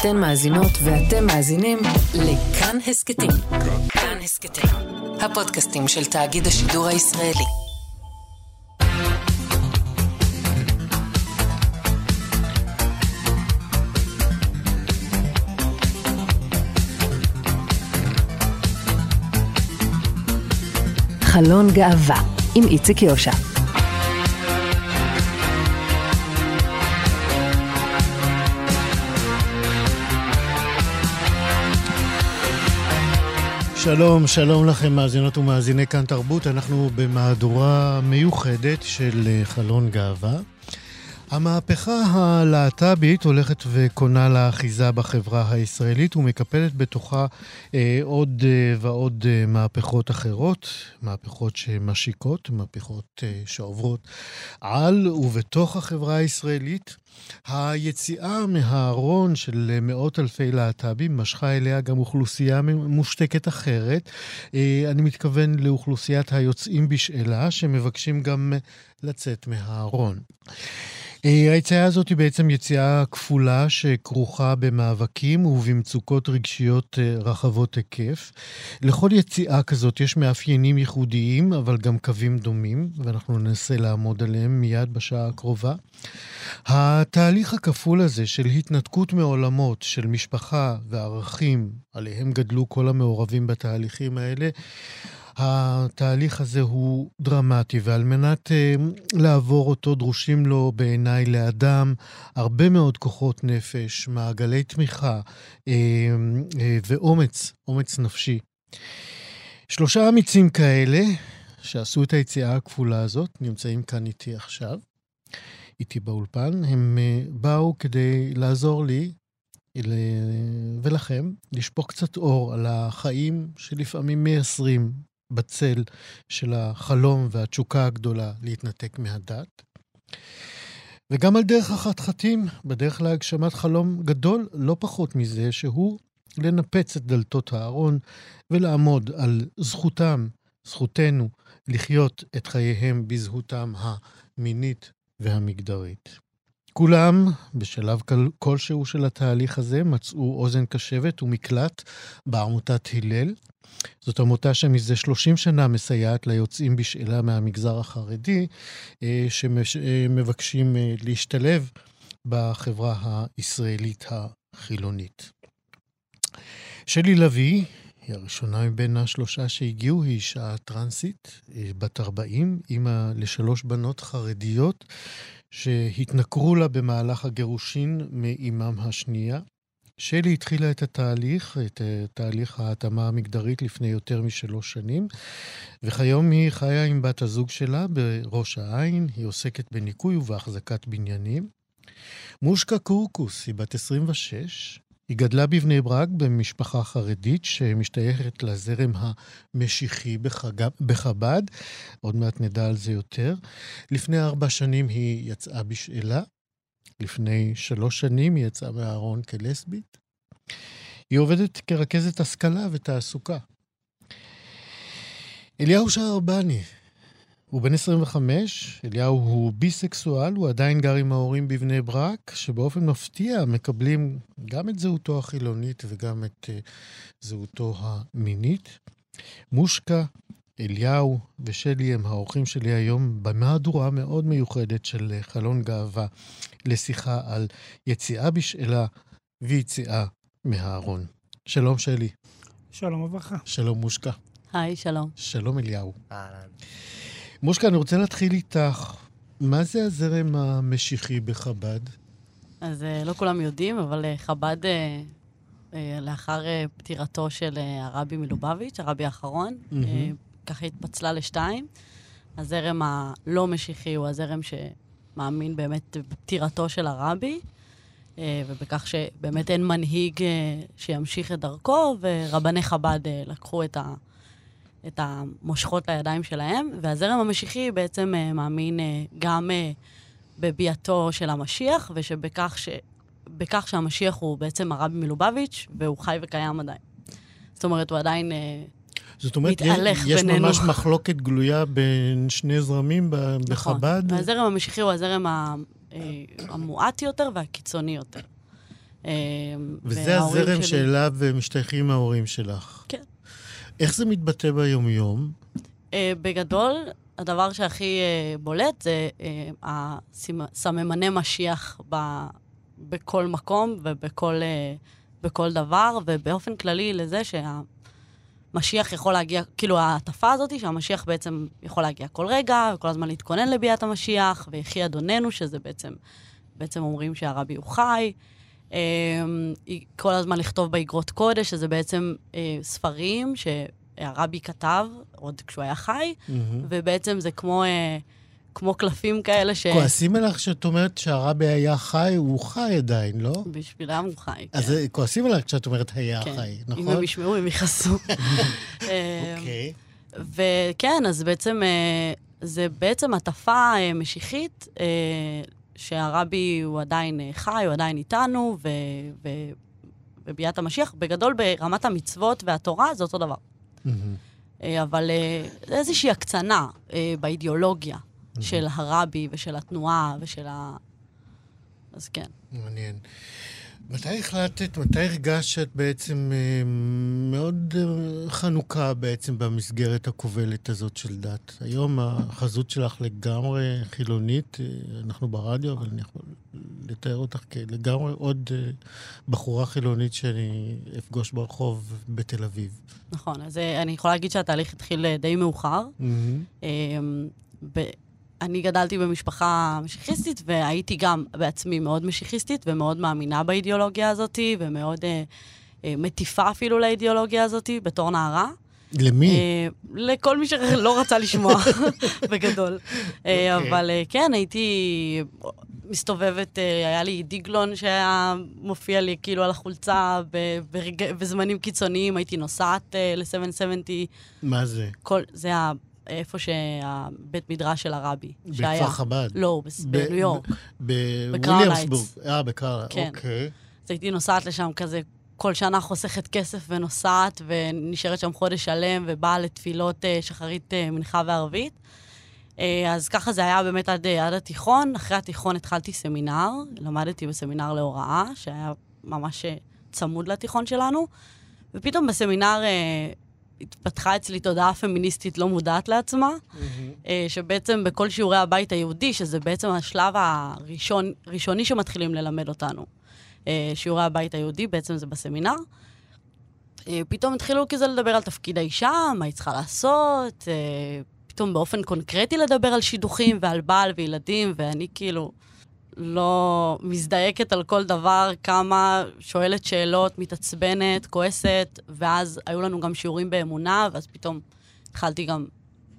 אתן מאזינות ואתם מאזינים לכאן הסכתים. כאן הסכתים, הפודקאסטים של תאגיד השידור הישראלי. חלון גאווה עם איציק יושע. שלום, שלום לכם מאזינות ומאזיני כאן תרבות. אנחנו במהדורה מיוחדת של אה, חלון גאווה. המהפכה הלהט"בית הולכת וקונה לה אחיזה בחברה הישראלית ומקפלת בתוכה אה, עוד אה, ועוד אה, מהפכות אחרות, מהפכות שמשיקות, מהפכות אה, שעוברות על ובתוך החברה הישראלית. היציאה מהארון של מאות אלפי להט"בים משכה אליה גם אוכלוסייה מושתקת אחרת. אה, אני מתכוון לאוכלוסיית היוצאים בשאלה, שמבקשים גם לצאת מהארון. אה, היציאה הזאת היא בעצם יציאה כפולה שכרוכה במאבקים ובמצוקות רגשיות אה, רחבות היקף. לכל יציאה כזאת יש מאפיינים ייחודיים, אבל גם קווים דומים, ואנחנו ננסה לעמוד עליהם מיד בשעה הקרובה. התהליך הכפול הזה של התנתקות מעולמות, של משפחה וערכים, עליהם גדלו כל המעורבים בתהליכים האלה, התהליך הזה הוא דרמטי, ועל מנת uh, לעבור אותו דרושים לו בעיניי לאדם הרבה מאוד כוחות נפש, מעגלי תמיכה uh, uh, ואומץ, אומץ נפשי. שלושה אמיצים כאלה, שעשו את היציאה הכפולה הזאת, נמצאים כאן איתי עכשיו, איתי באולפן. הם uh, באו כדי לעזור לי ולכם לשפוך קצת אור על החיים שלפעמים מייסרים בצל של החלום והתשוקה הגדולה להתנתק מהדת. וגם על דרך החתחתים, בדרך להגשמת חלום גדול לא פחות מזה, שהוא לנפץ את דלתות הארון ולעמוד על זכותם, זכותנו, לחיות את חייהם בזהותם המינית והמגדרית. כולם, בשלב כלשהו של התהליך הזה, מצאו אוזן קשבת ומקלט בעמותת הלל. זאת עמותה שמזה 30 שנה מסייעת ליוצאים בשאלה מהמגזר החרדי, אה, שמבקשים אה, להשתלב בחברה הישראלית החילונית. שלי לביא, היא הראשונה מבין השלושה שהגיעו, היא אישה טרנסית, אה, בת 40, אימא לשלוש בנות חרדיות, שהתנכרו לה במהלך הגירושין מאימם השנייה. שלי התחילה את התהליך, את אה, תהליך ההתאמה המגדרית לפני יותר משלוש שנים, וכיום היא חיה עם בת הזוג שלה בראש העין, היא עוסקת בניקוי ובהחזקת בניינים. מושקה קורקוס היא בת 26, היא גדלה בבני ברק במשפחה חרדית שמשתייכת לזרם המשיחי בחג... בחב"ד, עוד מעט נדע על זה יותר. לפני ארבע שנים היא יצאה בשאלה, לפני שלוש שנים היא יצאה מהארון כלסבית. היא עובדת כרכזת השכלה ותעסוקה. אליהו שערבני, הוא בן 25, אליהו הוא ביסקסואל, הוא עדיין גר עם ההורים בבני ברק, שבאופן מפתיע מקבלים גם את זהותו החילונית וגם את uh, זהותו המינית. מושקה, אליהו ושלי הם האורחים שלי היום במהדורה מאוד מיוחדת של אה, חלון גאווה לשיחה על יציאה בשאלה ויציאה מהארון. שלום שלי. שלום וברכה. שלום מושקה. היי, שלום. שלום אליהו. אהלן. מושקה, אני רוצה להתחיל איתך. מה זה הזרם המשיחי בחב"ד? אז אה, לא כולם יודעים, אבל אה, חב"ד, אה, לאחר פטירתו של הרבי מלובביץ', הרבי האחרון, mm-hmm. ככה התפצלה לשתיים. הזרם הלא משיחי הוא הזרם שמאמין באמת בפטירתו של הרבי, ובכך שבאמת אין מנהיג שימשיך את דרכו, ורבני חב"ד לקחו את ה... את המושכות לידיים שלהם, והזרם המשיחי בעצם uh, מאמין uh, גם uh, בביאתו של המשיח, ושבכך ש... בכך שהמשיח הוא בעצם הרבי מלובביץ', והוא חי וקיים עדיין. זאת אומרת, הוא עדיין זאת אומרת, מתהלך יש בינינו. ממש מחלוקת גלויה בין שני זרמים בחב"ד? נכון. והזרם המשיחי הוא הזרם המועט יותר והקיצוני יותר. אה, וזה הזרם שלי- שאליו משתייכים ההורים שלך. כן. איך זה מתבטא ביומיום? אה, בגדול, הדבר שהכי אה, בולט זה אה, הסימ- סממני משיח ב- בכל מקום ובכל אה, בכל דבר, ובאופן כללי לזה שהמשיח יכול להגיע, כאילו ההטפה הזאת, שהמשיח בעצם יכול להגיע כל רגע, וכל הזמן להתכונן לביאת המשיח, ויחי אדוננו, שזה בעצם, בעצם אומרים שהרבי הוא חי. אה, כל הזמן לכתוב באגרות קודש, שזה בעצם אה, ספרים שהרבי כתב עוד כשהוא היה חי, ובעצם זה כמו, אה, כמו קלפים כאלה ש... כועסים עליך שאת אומרת שהרבי היה חי, הוא חי עדיין, לא? בשבילם הוא חי, כן. אז כועסים עליך כשאת אומרת היה כן. חי, אם נכון? הם ישמעו, הם יכעסו. אה, אוקיי. וכן, אז בעצם, אה, זה בעצם הטפה משיחית, שהרבי הוא עדיין אה, חי, הוא עדיין איתנו, ו... ו... וביאת המשיח, בגדול ברמת המצוות והתורה זה אותו דבר. מהמם. אה, אבל אה, זה איזושהי הקצנה אה, באידיאולוגיה של הרבי ושל התנועה ושל ה... אז כן. מעניין. מתי החלטת, מתי הרגשת שאת בעצם אה, מאוד אה, חנוכה בעצם במסגרת הכובלת הזאת של דת? היום החזות שלך לגמרי חילונית, אה, אנחנו ברדיו, אבל אני יכול לתאר אותך כלגמרי עוד בחורה חילונית שאני אפגוש ברחוב בתל אביב. נכון, אז אני יכולה להגיד שהתהליך התחיל די מאוחר. ב- אני גדלתי במשפחה משיחיסטית, והייתי גם בעצמי מאוד משיחיסטית, ומאוד מאמינה באידיאולוגיה הזאת, ומאוד אה, אה, מטיפה אפילו לאידיאולוגיה הזאת בתור נערה. למי? אה, לכל מי שלא רצה לשמוע, בגדול. אה, אוקיי. אבל אה, כן, הייתי מסתובבת, אה, היה לי דיגלון שהיה מופיע לי כאילו על החולצה ב- ברגע- בזמנים קיצוניים, הייתי נוסעת אה, ל-770, מה זה? כל, זה ה- איפה שהבית מדרש של הרבי. בכפר חב"ד. לא, בניו יורק. בוויליאמסבורג. אה, בקרלה, כן. אוקיי. אז הייתי נוסעת לשם כזה, כל שנה חוסכת כסף ונוסעת, ונשארת שם חודש שלם, ובאה לתפילות אה, שחרית, אה, מנחה וערבית. אה, אז ככה זה היה באמת עד, עד התיכון. אחרי התיכון התחלתי סמינר, למדתי בסמינר להוראה, שהיה ממש צמוד לתיכון שלנו, ופתאום בסמינר התפתחה אצלי תודעה פמיניסטית לא מודעת לעצמה, אה, שבעצם בכל שיעורי הבית היהודי, שזה בעצם השלב הראשון, ראשוני שמתחילים ללמד אותנו, אה, שיעורי הבית היהודי, בעצם זה בסמינר. אה, פתאום התחילו כזה לדבר על תפקיד האישה, מה היא צריכה לעשות, פתאום באופן קונקרטי לדבר על שידוכים ועל בעל וילדים, ואני כאילו לא מזדעקת על כל דבר, כמה שואלת שאלות, מתעצבנת, כועסת, ואז היו לנו גם שיעורים באמונה, ואז פתאום התחלתי גם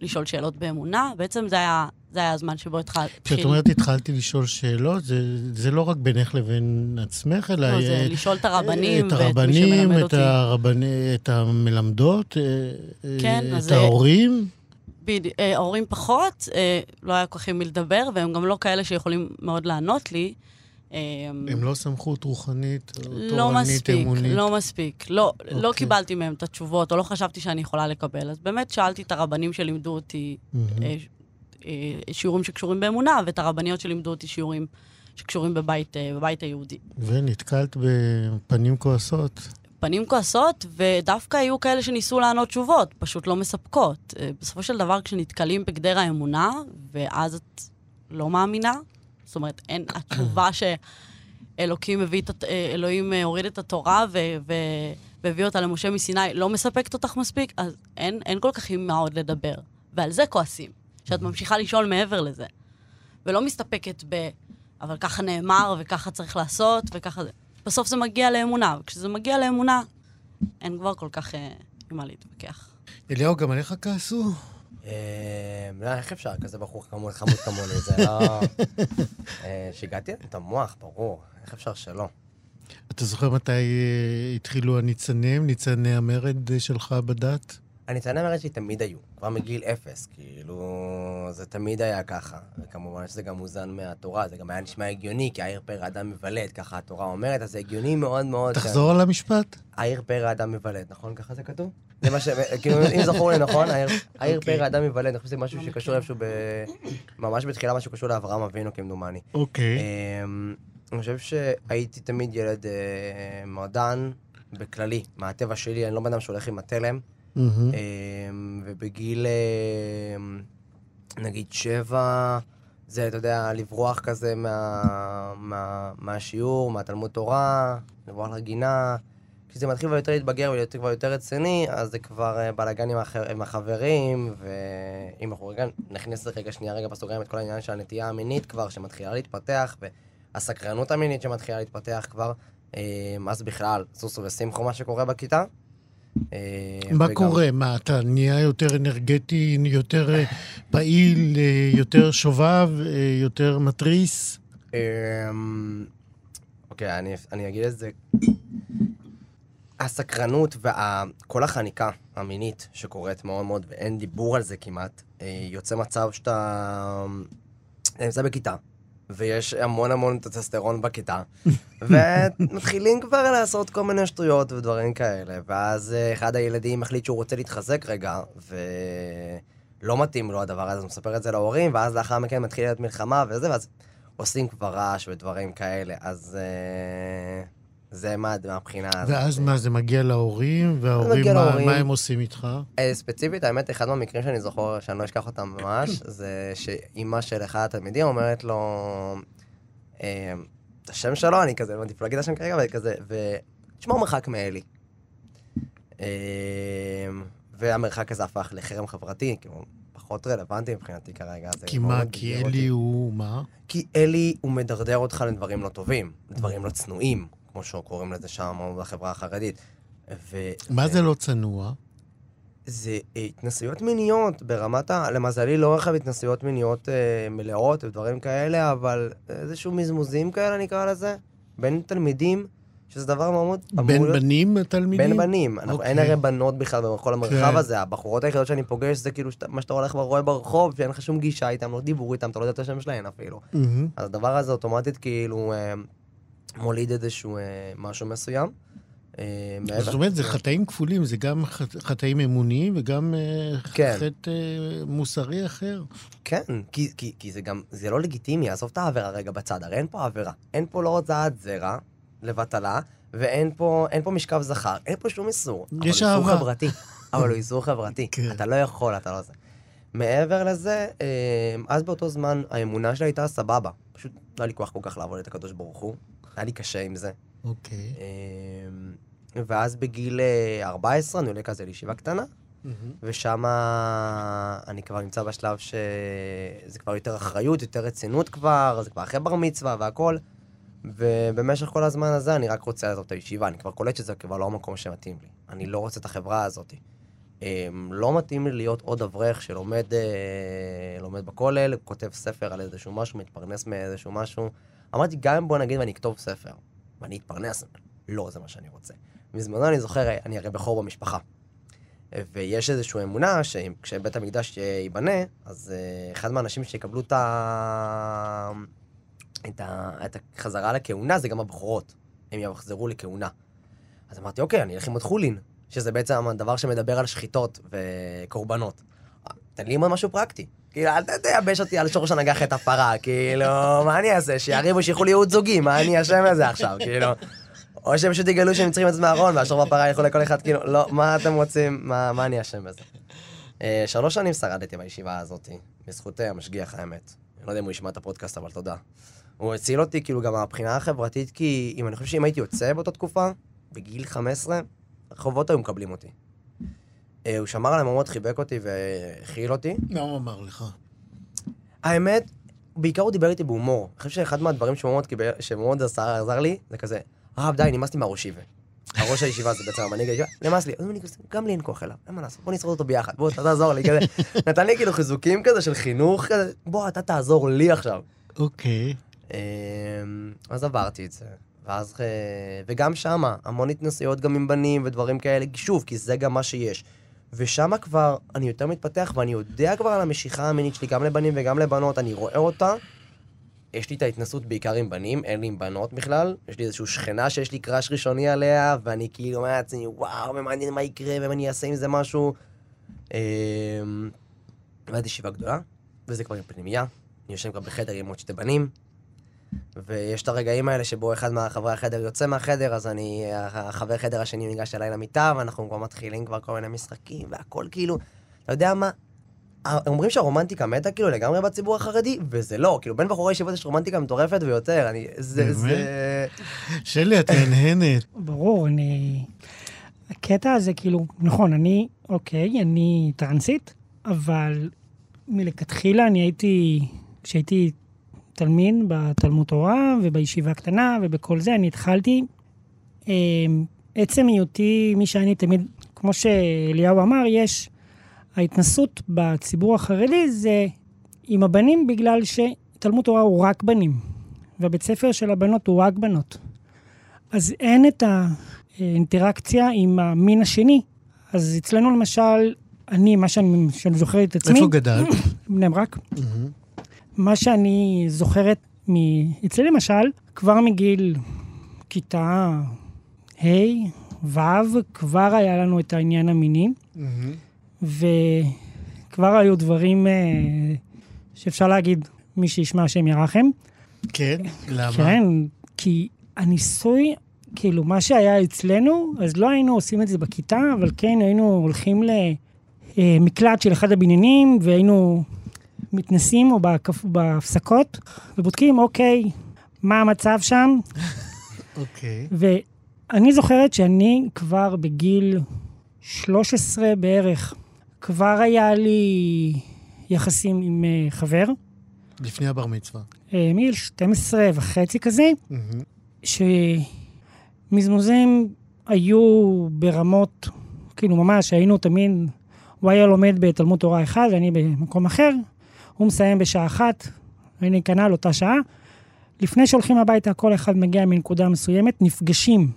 לשאול שאלות באמונה. בעצם זה היה, זה היה הזמן שבו התחל- התחיל... כשאת אומרת התחלתי לשאול שאלות, זה, זה לא רק בינך לבין עצמך, אלא... לא, זה אה, לשאול את הרבנים את ואת מי הרבנים, שמלמד את, אותי. הרבני, את המלמדות, אה, אה, כן, את אז, ההורים. בדיוק, אה, ההורים פחות, אה, לא היה כל כך עם מי לדבר, והם גם לא כאלה שיכולים מאוד לענות לי. אה, הם לא סמכות רוחנית, לא תורנית, מספיק, אמונית. לא מספיק. לא, לא אוקיי. קיבלתי מהם את התשובות, או לא חשבתי שאני יכולה לקבל. אז באמת שאלתי את הרבנים שלימדו אותי. אה, אה, שיעורים שקשורים באמונה, ואת הרבניות שלימדו אותי שיעורים שקשורים בבית, אה, בבית היהודי. ונתקלת בפנים כועסות. פנים כועסות, ודווקא היו כאלה שניסו לענות תשובות, פשוט לא מספקות. אה, בסופו של דבר, כשנתקלים בגדר האמונה, ואז את לא מאמינה, זאת אומרת, אין, התשובה שאלוקים הביא את, אה, אלוהים אה, הוריד את התורה ו, ו, והביא אותה למשה מסיני, לא מספקת אותך מספיק, אז אין, אין כל כך עם מה עוד לדבר. ועל זה כועסים, שאת ממשיכה לשאול מעבר לזה. ולא מסתפקת ב... אבל ככה נאמר, וככה צריך לעשות, וככה זה. בסוף זה מגיע לאמונה, וכשזה מגיע לאמונה, אין כבר כל כך אה, עם מה להתווכח. אליהו, גם עליך כעסו? אה, לא, איך אפשר כזה בחור חמוד חמוד כמוני? זה לא... אה, שיגעתי את המוח, ברור. איך אפשר שלא? אתה זוכר מתי אה, התחילו הניצנים, ניצני המרד אה, שלך בדת? הניצני המרד שלי תמיד היו, כבר מגיל אפס, כאילו, זה תמיד היה ככה. וכמובן שזה גם מוזן מהתורה, זה גם היה נשמע הגיוני, כי העיר פרא אדם מבלט, ככה התורה אומרת, אז זה הגיוני מאוד מאוד. תחזור על המשפט. העיר פרא אדם מבלט, נכון? ככה זה כתוב? זה מה ש... כאילו, אם זכור לי נכון, העיר- העיר אוקיי. פרא אדם מבלט, אני חושב שזה משהו שקשור. איפשהו ב... ממש בתחילה משהו קשור לאברהם אבינו, כמדומני. אוקיי. אמ, אני חושב שהייתי תמיד ילד אה, מועדן בכללי, מהטבע שלי, אני לא בן אדם שהולך עם התלם. מהמם. אה, ובגיל, אה, נגיד שבע, זה, אתה יודע, לברוח כזה מה, מה, מהשיעור, מהתלמוד תורה, לברוח לגינה. כשזה מתחיל כבר יותר להתבגר ולהיות כבר יותר רציני, אז זה כבר אה, בלאגן עם, הח... עם החברים, ואם אנחנו רגע נכניס רגע שנייה רגע בסוגריים את כל העניין של הנטייה המינית כבר, שמתחילה להתפתח, והסקרנות המינית שמתחילה להתפתח כבר, אה, אז בכלל, סוסו ושמחו מה שקורה בכיתה. אה, מה וגם- קורה? מה, אתה נהיה יותר אנרגטי, יותר אה, פעיל, אה, יותר שובב, יותר מתריס? אמ, אוקיי, אני, אני אגיד את זה. הסקרנות וכל החניקה המינית שקורית מאוד מאוד, ואין דיבור על זה כמעט, יוצא מצב שאתה אתה נמצא בכיתה, ויש המון המון טסטסטרון בכיתה, ומתחילים כבר לעשות כל מיני שטויות ודברים כאלה, ואז אה, אחד הילדים מחליט שהוא רוצה להתחזק רגע, ולא מתאים לו הדבר הזה, הוא מספר את זה להורים, ואז לאחר מכן מתחילה להיות מלחמה וזה, ואז עושים כבר רעש ודברים כאלה, אז אה, זה מה מהבחינה הזאת. ואז מה, זה מגיע להורים, וההורים, מגיע מה- להורים. מה הם עושים איתך? אה, ספציפית, האמת, אחד מהמקרים שאני זוכר, שאני לא אשכח אותם ממש, זה שאימא של אחד התלמידים אומרת לו, אה, את השם שלו, אני כזה, לא מעדיף להגיד את השם כרגע, וכזה, ותשמור מרחק מאלי. אה, והמרחק הזה הפך לחרם חברתי, כאילו, פחות רלוונטי מבחינתי כרגע. זה כי מה, כי. אלי הוא מה? כי אלי, הוא מדרדר אותך לדברים לא טובים, לדברים לא צנועים, כמו שקוראים לזה שם בחברה החרדית. ו- מה ו- זה לא צנוע? זה אה, התנסויות מיניות ברמת ה... למזלי, לא רכב התנסויות מיניות אה, מלאות ודברים כאלה, אבל איזשהו מזמוזים כאלה נקרא לזה, בין תלמידים, שזה דבר מאוד... אמור בין להיות- בנים התלמידים? בין בנים. אנחנו, אין אוקיי. הרי בנות בכלל בכל המרחב כן. הזה. הבחורות היחידות שאני פוגש זה כאילו שת- מה שאתה הולך ורואה ברחוב, שאין לך שום גישה איתם, לא דיבור איתם, אתה לא יודע את השם שלהן אפילו. מהמם. אז הדבר הזה אוטומטית כאילו אה, מוליד איזשהו אה, משהו מסוים. אה, זאת אומרת, זה חטאים כפולים, זה גם ח- חטאים אמוניים וגם אה, כן. חטא אה, מוסרי אחר. כן, כי, כי, כי זה גם, זה לא לגיטימי, עזוב את העבירה רגע בצד, הרי אין פה עבירה. אין פה לא הוצאת זרע לבטלה, ואין פה, פה משכב זכר, אין פה שום איסור. יש אבל אהבה. איסור חברתי. אבל הוא איסור חברתי. כן. אתה לא יכול, אתה לא זה. מעבר לזה, אה, אז באותו זמן האמונה שלי הייתה סבבה. פשוט לא היה לי כוח כל כך לעבוד את הקדוש ברוך הוא. היה לי קשה עם זה. אוקיי. אה, ואז בגיל אה, 14 אני עולה כזה לישיבה קטנה. ושם אני כבר נמצא בשלב שזה כבר יותר אחריות, יותר רצינות כבר, זה כבר אחרי בר מצווה והכל. ובמשך כל הזמן הזה אני רק רוצה לעזוב את הישיבה, אני כבר קולט שזה כבר לא המקום שמתאים לי. אני לא רוצה את החברה הזאת. אמ, לא מתאים לי להיות עוד אברך שלומד אה, לומד בכולל, כותב ספר על איזשהו משהו, מתפרנס מאיזשהו משהו. אמרתי, גם בוא נגיד ואני אכתוב ספר, ואני אתפרנס, לא זה מה שאני רוצה. בזמנו אני זוכר, אני הרי בכור במשפחה. ויש איזושהי אמונה שכשבית המקדש ייבנה, אז אה, אחד מהאנשים שיקבלו את, ה... את, ה... את החזרה לכהונה זה גם הבכורות. הם יחזרו לכהונה. אז אמרתי, אוקיי, אני אלך עם חולין, שזה בעצם הדבר שמדבר על שחיטות וקורבנות. תן לי ללמוד משהו פרקטי. כאילו, אל תייבש אותי על שורש הנגח את הפרה, כאילו, מה אני אעשה? שיריבו, שילכו לי ייעוד זוגי, מה אני אשם בזה עכשיו, כאילו? או שהם פשוט יגלו שהם צריכים את עצמם מהארון, והשור בפרה ילכו לכל אחד, כאילו, לא, מה אתם רוצים, מה, מה אני אשם בזה? אה, שלוש שנים שרדתי בישיבה הזאת, בזכות המשגיח האמת. אני לא יודע אם הוא ישמע את הפודקאסט, אבל תודה. הוא הציל אותי, כאילו, גם מהבחינה החברתית, כי אם אני חושב שאם הייתי יוצא באותה תקופה, בגיל 15, הרחובות היו מקבלים אותי. אה, הוא שמר עליי מאוד, חיבק אותי והכיל אותי. מה הוא אמר לך? האמת, בעיקר הוא דיבר איתי בהומור. אני חושב שאחד מהדברים שמאוד עזר, לי, זה כזה, הרב, די, נמאס לי מהראש היבה. הראש הישיבה זה בעצם המנהיג הישיבה, נמאס לי. גם לי אין כוח אליו, אין מה לעשות, בוא נשרוד אותו ביחד, בוא, אתה תעזור לי, כזה. נתן לי כאילו חיזוקים כזה של חינוך כזה, בוא, אתה תעזור לי עכשיו. אוקיי. אמ, אז עברתי את זה. ואז, אה, וגם שמה, המון התנסויות גם עם בנים ודברים כאלה, שוב, כי זה גם מה שיש. ושמה כבר אני יותר מתפתח, ואני יודע כבר על המשיכה המינית שלי, גם לבנים וגם לבנות, אני רואה אותה. יש לי את ההתנסות בעיקר עם בנים, אין לי עם בנות בכלל. יש לי איזושהי שכנה שיש לי קראש ראשוני עליה, ואני כאילו אומר לעצמי, וואו, ומעניין מה יקרה, ואם אני אעשה עם זה משהו. אמ, ואז ישיבה גדולה, וזה כבר עם פנימייה. אני יושב כבר בחדר עם עוד שתי בנים. ויש את הרגעים האלה שבו אחד מהחברי החדר יוצא מהחדר, אז אני, החבר חדר השני ניגש אליי למיטה, ואנחנו כבר מתחילים כבר כל מיני משחקים, והכל כאילו, אתה יודע מה? אומרים שהרומנטיקה מתה כאילו לגמרי בציבור החרדי, וזה לא, כאילו בין בחורי ישיבות יש רומנטיקה מטורפת ויותר, אני... זה... באמת? זה... שלי, את מהנהנת. ברור, אני... הקטע הזה, כאילו, נכון, אני, אוקיי, אני טרנסית, אבל מלכתחילה אני הייתי, כשהייתי תלמיד בתלמוד תורה ובישיבה הקטנה ובכל זה, אני התחלתי, אה, עצם היותי מי שאני תמיד, כמו שאליהו אמר, יש, ההתנסות בציבור החרדי זה עם הבנים בגלל שתלמוד תורה הוא רק בנים, והבית ספר של הבנות הוא רק בנות. אז אין את האינטראקציה עם המין השני. אז אצלנו למשל, אני, מה שאני, שאני זוכרת את עצמי... איפה גדלת? בני ברק. מה שאני זוכרת מ... אצלי למשל, כבר מגיל כיתה ה', ו', כבר היה לנו את העניין המיני, וכבר היו דברים אה, שאפשר להגיד, מי שישמע השם ירחם. כן? למה? כן, כי הניסוי, כאילו, מה שהיה אצלנו, אז לא היינו עושים את זה בכיתה, אבל כן היינו הולכים למקלט של אחד הבניינים, והיינו מתנסים או בהקפ... בהפסקות, ובודקים, אוקיי, מה המצב שם? אוקיי. ואני זוכרת שאני כבר בגיל 13 בערך, כבר היה לי יחסים עם אה, חבר, לפני הבר מצווה. אה, מגיל 12 וחצי כזה, שמזמוזים היו ברמות, כאילו ממש, היינו תמיד, הוא היה לומד בתלמוד תורה אחד ואני במקום אחר, הוא מסיים בשעה אחת, ואני כנ"ל אותה שעה. לפני שהולכים הביתה, כל אחד מגיע מנקודה מסוימת, נפגשים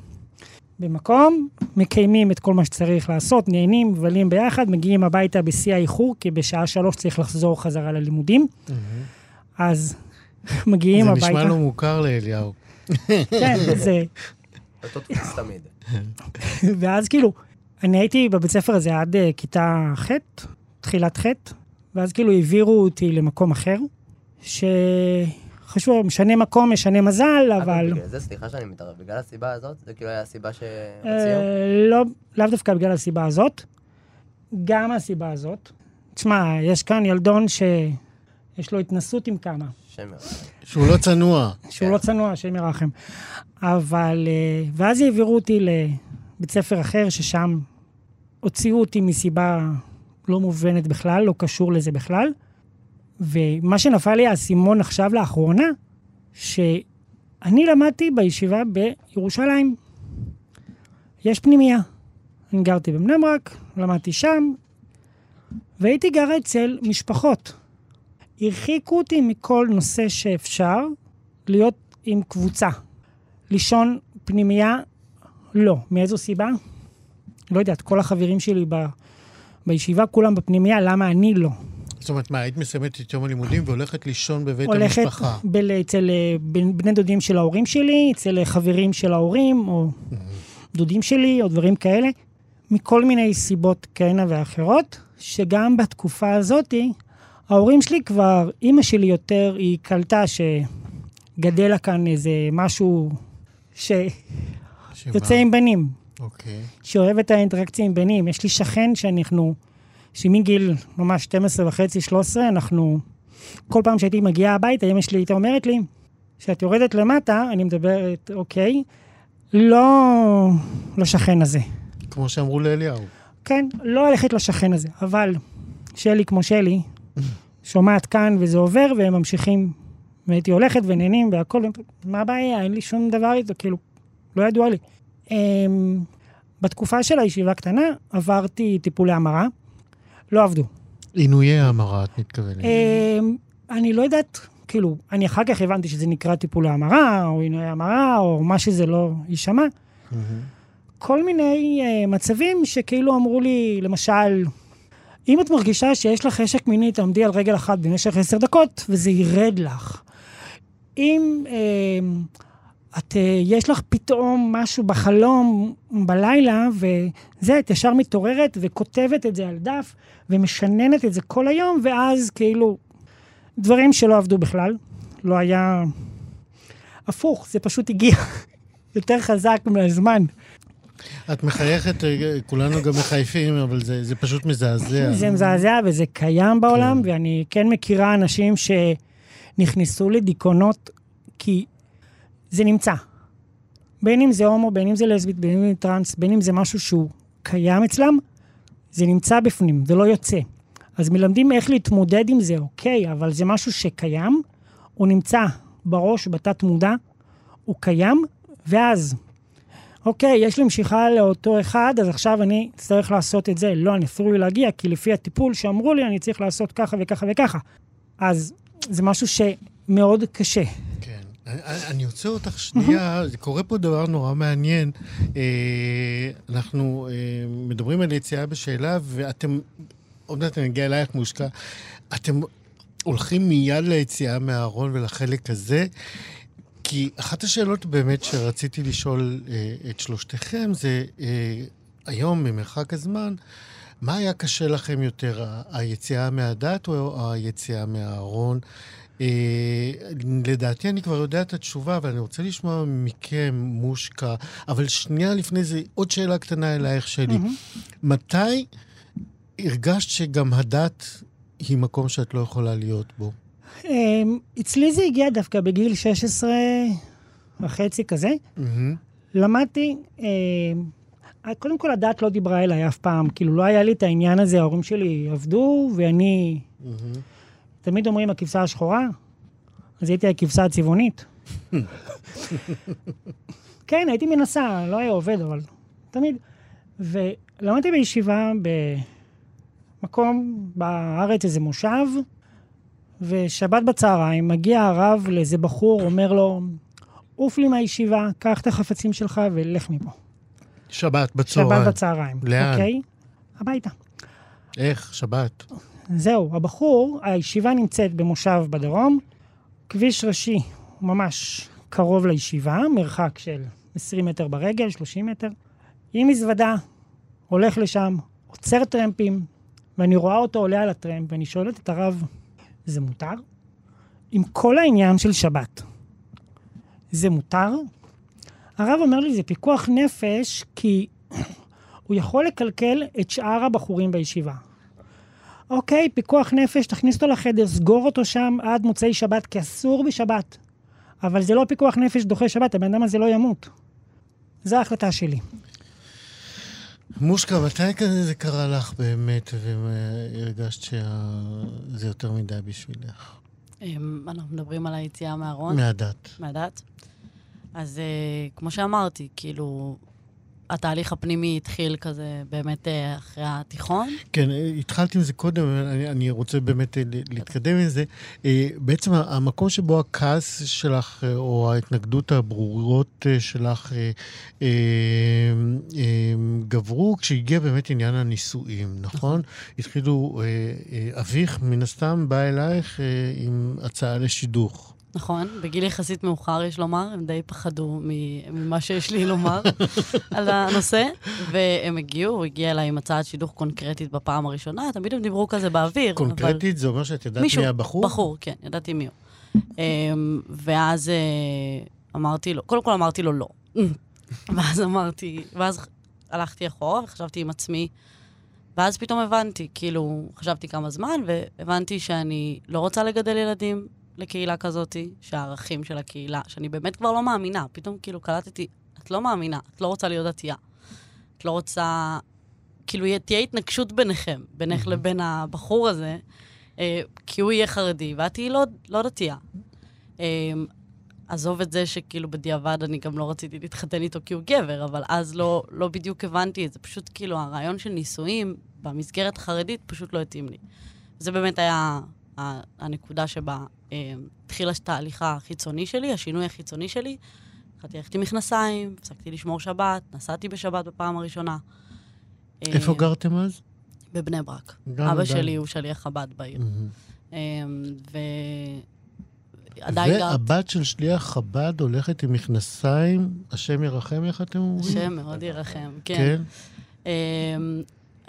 במקום, מקיימים את כל מה שצריך לעשות, נהנים, מבלים ביחד, מגיעים הביתה בשיא האיחור, כי בשעה שלוש צריך לחזור חזרה ללימודים. אז מגיעים זה הביתה. נשמע לו מוכר לאליהו. כן, זה... אותו תפוס תמיד. ואז כאילו, אני הייתי בבית ספר הזה עד uh, כיתה ח', תחילת ח', ואז כאילו העבירו אותי למקום אחר, שחשוב, משנה מקום, משנה מזל, אבל... בגלל זה, סליחה שאני מתערב, בגלל הסיבה הזאת, זה כאילו היה הסיבה שהוציאו? אה, לא, לאו דווקא בגלל הסיבה הזאת, גם הסיבה הזאת. תשמע, יש כאן ילדון שיש לו התנסות עם כמה. שהוא לא צנוע. שהוא כן. לא צנוע, השם ירחם. אבל, אה, ואז העבירו אותי לבית ספר אחר, ששם הוציאו אותי מסיבה לא מובנת בכלל, לא קשור לזה בכלל. ומה שנפל לי האסימון עכשיו לאחרונה, שאני למדתי בישיבה בירושלים. יש פנימייה. אני גרתי בבני ברק, למדתי שם, והייתי גרה אצל משפחות. הרחיקו אותי מכל נושא שאפשר להיות עם קבוצה. לישון פנימייה, לא. מאיזו סיבה? לא יודעת, כל החברים שלי בישיבה, כולם בפנימייה, למה אני לא? זאת אומרת, מה, היית מסיימת את יום הלימודים והולכת לישון בבית הולכת המשפחה. בל, אצל אה, בני דודים של ההורים שלי, אצל אה, חברים של ההורים, או דודים שלי, או דברים כאלה, מכל מיני סיבות כהנה ואחרות, שגם בתקופה הזאתי, ההורים שלי כבר, אימא שלי יותר, היא קלטה שגדל לה כאן איזה משהו שיוצא? עם בנים, אוקיי. שאוהב את האינטראקציה עם בנים. יש לי שכן שאנחנו, שמגיל ממש 12 וחצי, 13, אנחנו, כל פעם שהייתי מגיעה הביתה, אמא שלי הייתה אומרת לי, כשאת יורדת למטה, אני מדברת, אוקיי, לא לשכן הזה. כמו שאמרו לאליהו. כן, לא ללכת לשכן הזה, אבל שלי כמו שלי, שומעת כאן וזה עובר, והם ממשיכים, והייתי הולכת ונהנים והכל, מה הבעיה? אין לי שום דבר איתו, כאילו, לא ידוע לי. אמ, בתקופה של הישיבה הקטנה עברתי טיפולי המרה, לא עבדו. עינויי ההמרה, את מתכוונת. אמ, אני לא יודעת, כאילו, אני אחר כך הבנתי שזה נקרא טיפולי המרה, או עינויי המרה, או מה שזה לא יישמע. כל מיני uh, מצבים שכאילו אמרו לי, למשל, אם את מרגישה שיש לך חשק מיני, תעמדי על רגל אחת במשך עשר דקות, וזה ירד לך. אם uh, את, uh, יש לך פתאום משהו בחלום בלילה, וזה, את ישר מתעוררת וכותבת את זה על דף, ומשננת את זה כל היום, ואז כאילו, דברים שלא עבדו בכלל. לא היה הפוך, זה פשוט הגיע יותר חזק מהזמן. את מחייכת, אה, כולנו גם מחייפים, אבל זה, זה פשוט מזעזע. זה מזעזע וזה קיים בעולם, כן. ואני כן מכירה אנשים שנכנסו לדיכאונות כי זה נמצא. בין אם זה הומו, בין אם זה לסבית, בין אם זה טראנס, בין אם זה משהו שהוא קיים אצלם, זה נמצא בפנים, זה לא יוצא. אז מלמדים איך להתמודד עם זה, אוקיי, אבל זה משהו שקיים, הוא נמצא בראש, בתת מודע, הוא קיים, ואז, אוקיי, יש לי משיכה לאותו אחד, אז עכשיו אני אצטרך לעשות את זה. לא, אני לי להגיע, כי לפי הטיפול שאמרו לי, אני צריך לעשות ככה וככה וככה. אז זה משהו שמאוד קשה. כן. אני עוצר אותך שנייה, זה קורה פה דבר נורא מעניין. אה, אנחנו אה, מדברים על יציאה בשאלה, ואתם, עוד מעט אני אגיע אלייך מושקע, אתם הולכים מיד ליציאה מהארון ולחלק הזה. כי אחת השאלות באמת שרציתי לשאול אה, את שלושתכם זה, אה, היום, ממרחק הזמן, מה היה קשה לכם יותר, היציאה מהדת או היציאה מהארון? אה, לדעתי אני כבר יודע את התשובה, אבל אני רוצה לשמוע מכם, מושקה, אבל שנייה לפני זה, עוד שאלה קטנה אלייך שלי. Mm-hmm. מתי הרגשת שגם הדת היא מקום שאת לא יכולה להיות בו? אמ, אצלי זה הגיע דווקא בגיל 16 וחצי כזה. למדתי, אמ, קודם כל הדת לא דיברה אליי אף פעם, כאילו לא היה לי את העניין הזה, ההורים שלי עבדו, ואני... תמיד אומרים הכבשה השחורה, אז הייתי הכבשה הצבעונית. כן, הייתי מנסה, לא היה עובד, אבל תמיד. ולמדתי בישיבה במקום בארץ, איזה מושב, ושבת בצהריים מגיע הרב לאיזה בחור, אומר לו, עוף לי מהישיבה, קח את החפצים שלך ולך מפה. שבת בצהריים. שבת בצהריים. לאן? אוקיי? הביתה. איך? שבת. זהו, הבחור, הישיבה נמצאת במושב בדרום, כביש ראשי ממש קרוב לישיבה, מרחק של 20 מטר ברגל, 30 מטר, עם מזוודה, הולך לשם, עוצר טרמפים, ואני רואה אותו עולה על הטרמפ, ואני שואלת את הרב, זה מותר? עם כל העניין של שבת, זה מותר? הרב אומר לי, זה פיקוח נפש, כי הוא יכול לקלקל את שאר הבחורים בישיבה. אוקיי, פיקוח נפש, תכניס אותו לחדר, סגור אותו שם עד מוצאי שבת, כי אסור בשבת. אבל זה לא פיקוח נפש דוחה שבת, הבן אדם הזה לא ימות. זו ההחלטה שלי. מושקה, מתי כזה זה קרה לך באמת, והרגשת שזה יותר מדי בשבילך? אמ, אנחנו מדברים על היציאה מהארון. מהדת. מהדת. אז אה, כמו שאמרתי, כאילו, התהליך הפנימי התחיל כזה באמת אה, אחרי התיכון. כן, התחלתי עם זה קודם, אני, אני רוצה באמת אה, להתקדם עם זה. אה, בעצם המקום שבו הכעס שלך, או ההתנגדות הברורות שלך גברו, כשהגיע באמת עניין הנישואים, נכון? התחילו, אביך מן הסתם בא אלייך עם הצעה לשידוך. נכון, בגיל יחסית מאוחר, יש לומר, הם די פחדו ממה שיש לי לומר על הנושא, והם הגיעו, הוא הגיע אליי עם הצעת שידוך קונקרטית בפעם הראשונה, תמיד הם דיברו כזה באוויר. קונקרטית אבל... זה אומר שאת ידעת מישהו, מי הבחור? בחור, כן, ידעתי מי הוא. אמ, ואז אה, אמרתי לו, קודם כל אמרתי לו לא. ואז אמרתי, ואז הלכתי אחורה וחשבתי עם עצמי, ואז פתאום הבנתי, כאילו, חשבתי כמה זמן, והבנתי שאני לא רוצה לגדל ילדים, לקהילה כזאת, שהערכים של הקהילה, שאני באמת כבר לא מאמינה, פתאום כאילו קלטתי, את לא מאמינה, את לא רוצה להיות דתייה. את לא רוצה... כאילו, תהיה התנגשות ביניכם, בינך. לבין הבחור הזה, אה, כי הוא יהיה חרדי, ואת תהיי לא, לא דתייה. אה, עזוב את זה שכאילו בדיעבד אני גם לא רציתי להתחתן איתו כי הוא גבר, אבל אז לא, לא בדיוק הבנתי את זה. פשוט כאילו הרעיון של נישואים במסגרת החרדית פשוט לא התאים לי. זה באמת היה הנקודה שבה התחיל התהליך החיצוני שלי, השינוי החיצוני שלי. התחלתי ללכת עם מכנסיים, הפסקתי לשמור שבת, נסעתי בשבת בפעם הראשונה. איפה אה, גרתם אז? בבני ברק. אבא שלי הוא שליח חב"ד בעיר. אה, ו... עדיין. והבת של שליח חב"ד הולכת עם מכנסיים, השם ירחם, איך אתם אומרים? השם מאוד ירחם, כן. כן?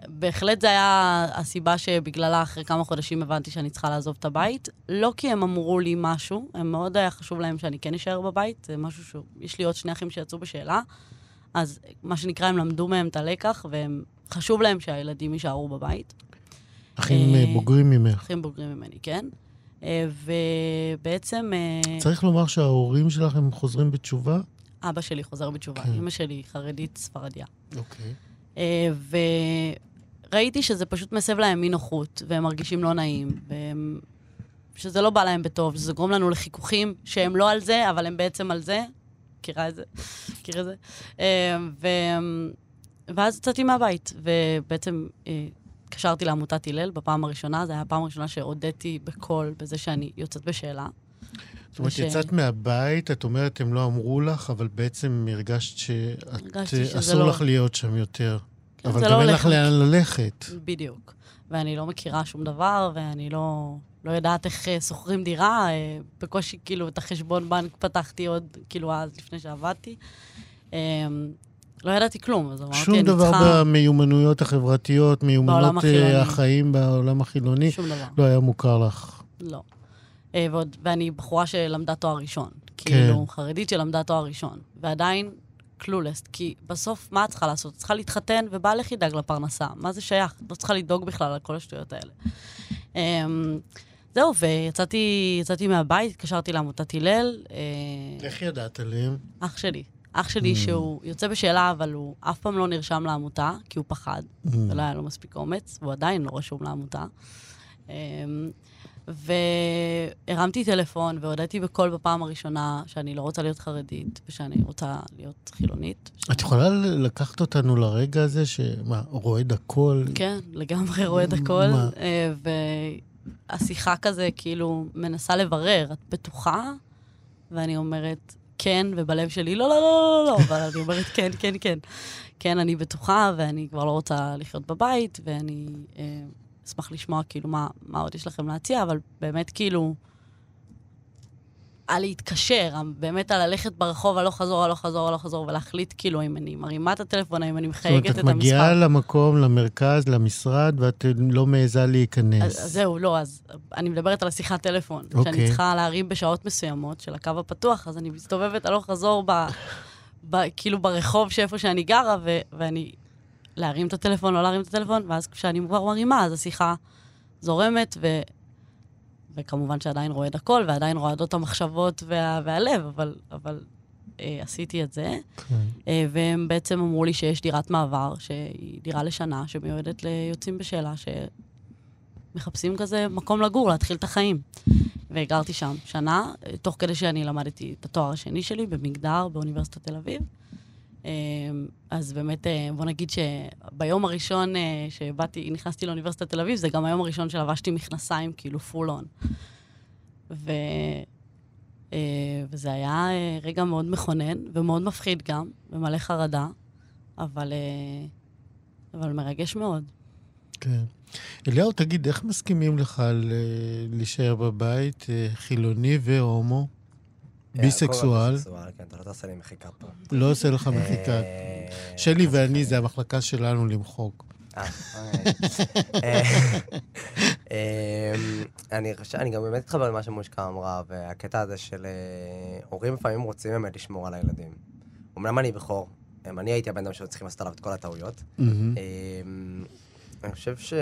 בהחלט זה היה הסיבה שבגללה אחרי כמה חודשים הבנתי שאני צריכה לעזוב את הבית. לא כי הם אמרו לי משהו, הם מאוד היה חשוב להם שאני כן אשאר בבית, זה משהו ש... יש לי עוד שני אחים שיצאו בשאלה, אז מה שנקרא, הם למדו מהם את הלקח, והם... חשוב להם שהילדים יישארו בבית. אחים אה, בוגרים ממך. אחים בוגרים ממני, כן. אה, ובעצם אה, צריך לומר שההורים שלך הם חוזרים בתשובה? אבא שלי חוזר בתשובה, כן. אמא שלי חרדית ספרדיה. אוקיי. אה, וראיתי שזה פשוט מסב להם אי נוחות, והם מרגישים לא נעים, והם... שזה לא בא להם בטוב, שזה גורם לנו לחיכוכים שהם לא על זה, אבל הם בעצם על זה. מכירה את זה? מכיר את זה? אה, ו... ואז יצאתי מהבית, ובעצם אה, התקשרתי לעמותת הלל בפעם הראשונה, זו הייתה הפעם הראשונה שהודיתי בקול בזה שאני יוצאת בשאלה. זאת אומרת, יצאת מהבית, את אומרת, הם לא אמרו לך, אבל בעצם הרגשת הרגשתי אה, לא- לך להיות שם יותר. כן, אבל גם לא אין לך. לאן ללכת. בדיוק. ואני לא מכירה שום דבר, ואני לא, לא יודעת איך אה, שוכרים דירה. אה, בקושי, כאילו, את החשבון בנק פתחתי עוד, כאילו, אז, לפני שעבדתי. אה, לא ידעתי כלום, אז אמרתי, שום אני דבר צריכה... במיומנויות החברתיות, מיומנויות בעולם אה. החיים בעולם החילוני, שום דבר, לא היה מוכר לך. לא. ועוד, ואני בחורה שלמדה תואר ראשון. כן. כאילו, חרדית שלמדה תואר ראשון. ועדיין קלולסט, כי בסוף, מה את צריכה לעשות? את צריכה להתחתן, ובעלך ידאג לפרנסה. מה זה שייך? את לא צריכה לדאוג בכלל על כל השטויות האלה. אמ, זהו, ויצאתי יצאתי מהבית, התקשרתי לעמותת הלל. אה, איך ידעת עליהם? אח שלי. אח שלי Mm. שהוא יוצא בשאלה, אבל הוא אף פעם לא נרשם לעמותה, כי הוא פחד, Mm. ולא היה לו מספיק אומץ, והוא עדיין לא רשום לעמותה. והרמתי טלפון והודיתי בקול בפעם הראשונה שאני לא רוצה להיות חרדית, ושאני רוצה להיות חילונית. את יכולה לקחת אותנו לרגע הזה, שמה, רועד הכל? כן, לגמרי רועד הכל. מה? אה, והשיחה כזה, כאילו, מנסה לברר, את בטוחה? ואני אומרת, כן, ובלב שלי, לא, לא, לא, לא, לא, אבל אני אומרת, כן, כן, כן. כן, אני בטוחה, ואני כבר לא רוצה לחיות בבית, ואני אה, אשמח לשמוע, כאילו, מה, מה עוד יש לכם להציע, אבל באמת, כאילו, על להתקשר, באמת על ללכת ברחוב הלוך חזור, הלוך חזור, הלוך חזור, ולהחליט, כאילו, אם אני מרימה את הטלפון, האם אני זאת אומרת, מחייגת את את המספר. מגיעה למקום, למרכז, למשרד, ואת לא מעיזה להיכנס. אז, אז זהו, לא, אז אני מדברת על השיחת טלפון. אוקיי. שאני צריכה להרים בשעות מסוימות של הקו הפתוח, אז אני מסתובבת הלוך חזור ב, ב, כאילו ברחוב שאיפה שאני גרה, ו, ואני... להרים את הטלפון, לא להרים את הטלפון, ואז כשאני כבר מרימה, אז השיחה זורמת, ו, וכמובן שעדיין רועד הכל, ועדיין רועדות המחשבות וה, והלב, אבל, אבל אה, עשיתי את זה. כן. אה, והם בעצם אמרו לי שיש דירת מעבר, שהיא דירה לשנה, שמיועדת ליוצאים בשאלה, שמחפשים כזה מקום לגור, להתחיל את החיים. וגרתי שם שנה, תוך כדי שאני למדתי את התואר השני שלי במגדר באוניברסיטת תל אביב. אה, אז באמת, אה, בוא נגיד שביום הראשון אה, שבאתי, נכנסתי לאוניברסיטת תל אביב, זה גם היום הראשון שלבשתי מכנסיים, כאילו פול און. ו... אה, וזה היה רגע מאוד מכונן ומאוד מפחיד גם, ומלא חרדה, אבל, אבל מרגש מאוד. כן. אליהו, תגיד, איך מסכימים לך להישאר בבית, חילוני והומו? אה, ביסקסואל, כן, אתה לא תעשה לי מחיקה פה. לא עושה לך מחיקה. אה, שלי ואני, וחלילה. זה המחלקה שלנו למחוק. אה, אוקיי. אמ, אני חושב, אני גם באמת מתחבר למה שמושקע אמרה, והקטע הזה של הורים לפעמים רוצים באמת לשמור על הילדים. אמנם אני בכור, אמ, אני הייתי הבן אדם שהיו צריכים לעשות עליו את כל הטעויות. אמ, אני חושב ש...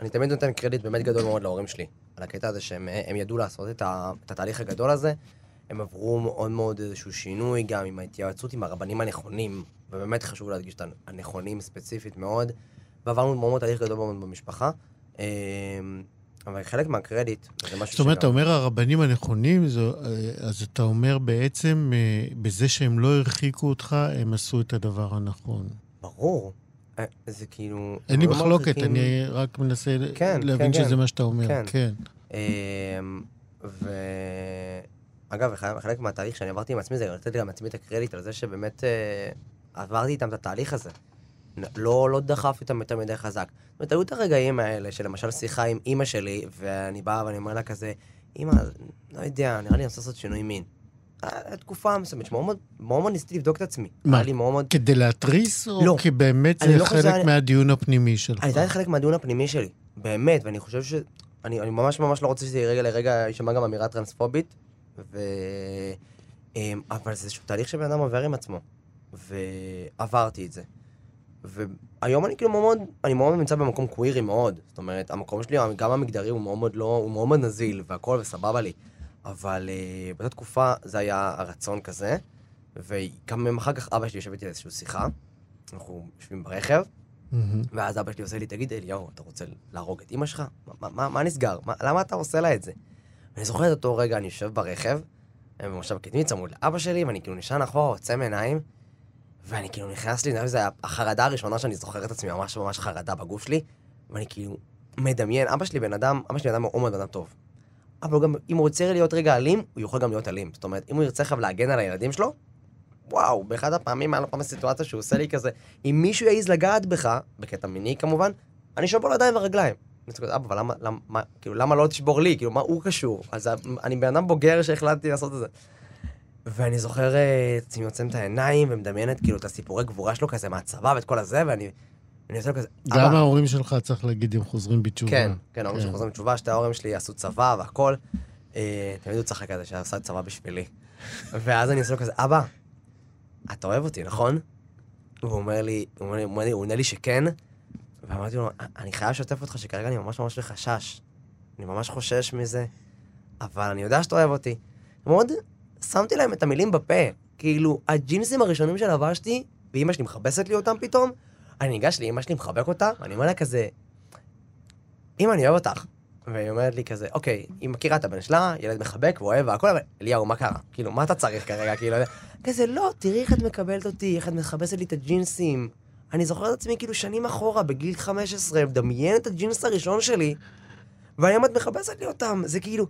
אני תמיד נותן קרדיט באמת גדול מאוד להורים שלי, על הקטע הזה שהם הם ידעו לעשות את התהליך הגדול הזה. הם עברו מאוד מאוד איזשהו שינוי, גם עם ההתייעצות עם הרבנים הנכונים, ובאמת חשוב להדגיש את הנכונים ספציפית מאוד, ועברנו מאוד תהליך גדול מאוד במשפחה. אמ, אבל חלק מהקרדיט, זה משהו זאת אומרת, אתה אומר הרבנים הנכונים, זו- אה, אז אתה אומר בעצם, אה, בזה שהם לא הרחיקו אותך, הם עשו את הדבר הנכון. ברור. אה, זה כאילו... אין לי לא מחלוקת, מרחיקים- אני רק מנסה כן, להבין כן, שזה כן. מה שאתה אומר. כן. כן. אמ, ו... אגב, חלק- מהתהליך שאני עברתי עם עצמי זה לתת גם לעצמי את הקרדיט על זה שבאמת אה, עברתי איתם את התהליך הזה. לא, לא דחפתי אותם יותר מדי חזק. זאת אומרת, היו את הרגעים האלה שלמשל שיחה עם אימא שלי, ואני בא ואני אומר לה כזה, אימא, לא יודע, נראה לי אני רוצה לעשות שינוי מין. היה תקופה מסוימת שמאוד מאוד- ניסיתי לבדוק את עצמי. מה? לי מאוד. כדי להתריס, או לא. כי באמת זה לא חושב חלק שזה- מהדיון הפנימי שלך? אני יודעת חלק מהדיון הפנימי שלי, באמת, ואני חושב ש... אני, אני ממש ממש לא רוצה שזה רגע לרגע יישמע גם אמירה טרנספובית, ו... אמ, אבל זה איזשהו תהליך שבן אדם עובר עם עצמו, ועברתי את זה. והיום אני כאילו מאוד, אני מאוד נמצא במקום קווירי מאוד, זאת אומרת, המקום שלי, גם המגדרי הוא מאוד מאוד לא, הוא מאוד מאוד נזיל, והכל וסבבה לי. אבל uh, באותה תקופה זה היה הרצון כזה, וגם יום אחר כך אבא שלי יושב איתי לאיזושהי שיחה, אנחנו יושבים ברכב, מהמם. ואז אבא שלי עושה לי, תגיד, אליהו, אתה רוצה להרוג את אמא שלך? מה, מה, מה נסגר? מה, למה אתה עושה לה את זה? ואני זוכר את אותו רגע, אני יושב ברכב, במושב קדמי, צמוד לאבא שלי, ואני כאילו נשען אחורה, עוצם עיניים, ואני כאילו נכנס לי, היה החרדה הראשונה שאני זוכר את עצמי, ממש ממש חרדה בגוף שלי, ואני כאילו מדמיין, אבא שלי בן אדם, אבא שלי בן אדם מאוד בן אדם טוב. אבל גם, אם הוא רוצה להיות רגע אלים, הוא יכול גם להיות אלים. זאת אומרת, אם הוא ירצה עכשיו להגן על הילדים שלו, וואו, באחד הפעמים היה לו פעם סיטואציה שהוא עושה לי כזה, אם מישהו יעז לגעת בך, בקטע מיני כמובן, אני שובר לו ידיים ורגליים. אני צוחק, אבא, אבל למה, למה, מה, כאילו, למה לא תשבור לי? כאילו, מה הוא קשור? אז אני בן אדם בוגר שהחלטתי לעשות את זה. ואני זוכר אה, את עצמי עוצם את העיניים ומדמיינת כאילו את הסיפורי גבורה שלו כזה מהצבא ואת כל הזה, ואני אני עושה לו כזה, גם ההורים שלך, צריך להגיד, הם חוזרים בתשובה. כן, כן, ההורים כן. שלי חוזרים בתשובה, שתי ההורים שלי עשו צבא והכל. אה, תמיד הוא צחק על זה שעשה צבא בשבילי. ואז אני עושה לו כזה, אבא, אתה אוהב אותי, נכון? והוא אומר לי- הוא עונה לי שכן, ואמרתי לו, אני חייב לשתף אותך שכרגע אני ממש ממש בחשש. אני ממש חושש מזה, אבל אני יודע שאתה אוהב אותי. מאוד שמתי להם את המילים בפה. כאילו, הג'ינסים הראשונים שלבשתי, ואימא שלי מכבסת לי אותם פתאום, אני ניגש לאימא שלי, מחבק אותה, ואני אומר לה כזה, אמא, אני אוהב אותך. והיא אומרת לי כזה, אוקיי, היא מכירה את הבן שלה, ילד מחבק ואוהב והכל, אבל אליהו, מה קרה? כאילו, מה אתה צריך כרגע? כאילו, כזה, לא, תראי איך את מקבלת אותי, איך את מכבסת לי את הג'ינסים. אני זוכר את עצמי כאילו שנים אחורה, בגיל 15, מדמיין את הג'ינס הראשון שלי, והיום את מכבסת לי אותם. זה כאילו,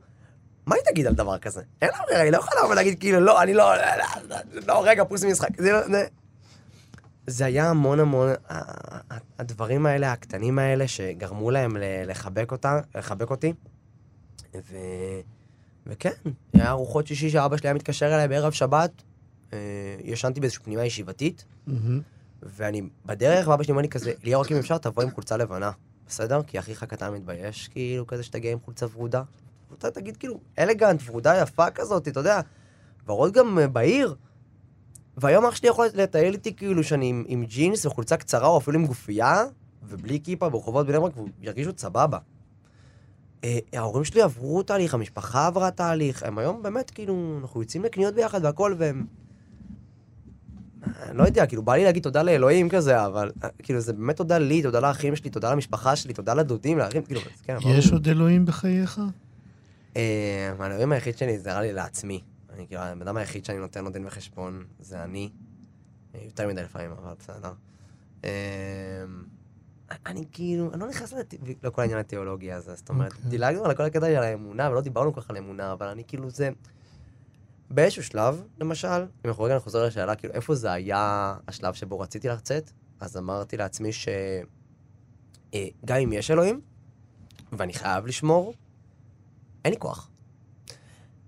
מה היא תגיד על דבר כזה? אין לה ברירה, היא לא יכולה לבוא ולהגיד כאילו, לא, אני לא, לא, לא, לא, רגע, פוס משחק. זה, לא- זה, זה היה המון המון, הדברים האלה, הקטנים האלה, שגרמו להם לחבק אותה, לחבק אותי. ו... וכן, היה ארוחות שישי שאבא שלי היה מתקשר אליי בערב שבת, אה, ישנתי באיזושהי פנימה ישיבתית, מהמם. ואני בדרך, ואבא שלי אומר לי כזה, ליאור, רק אם אפשר, תבוא עם חולצה לבנה, בסדר? כי אחיך הקטן מתבייש, כאילו, כזה שתגיע עם חולצה ורודה. אתה תגיד, כאילו, אלגנט, ורודה יפה כזאת, אתה יודע, ורוד גם אה, בעיר. והיום אח שלי יכול לטייל איתי כאילו שאני עם, עם ג'ינס וחולצה קצרה, או אפילו עם גופייה, ובלי כיפה ברחובות בני ברק, והוא ירגיש עוד סבבה. אה, ההורים שלי עברו תהליך, המשפחה עברה תהליך, הם היום באמת, כאילו, אנחנו יוצאים לקניות ביחד והכל, והם... לא יודע, כאילו, בא לי להגיד תודה לאלוהים כזה, אבל אה, כאילו, זה באמת תודה לי, תודה לאחים שלי, תודה למשפחה שלי, תודה לדודים, לאחים, כאילו, כן, אבל- יש עוד אלוהים בחייך? אה, האלוהים היחיד שלי זה נראה לי לעצמי. אני כאילו, הבן אדם היחיד שאני נותן לו דין וחשבון זה אני. אה, יותר מדי לפעמים, אבל בסדר. אני כאילו, אני לא נכנס לכל העניין התיאולוגי הזה, זאת אומרת, אוקיי. דילגנו על כל הקטע של האמונה, ולא דיברנו כל כך על אמונה, אבל אני כאילו זה... באיזשהו שלב, למשל, אם אנחנו רגע נחזור לשאלה, כאילו, איפה זה היה השלב שבו רציתי לצאת, אז אמרתי לעצמי ש... אה, גם אם יש אלוהים, ואני חייב לשמור, אין לי כוח.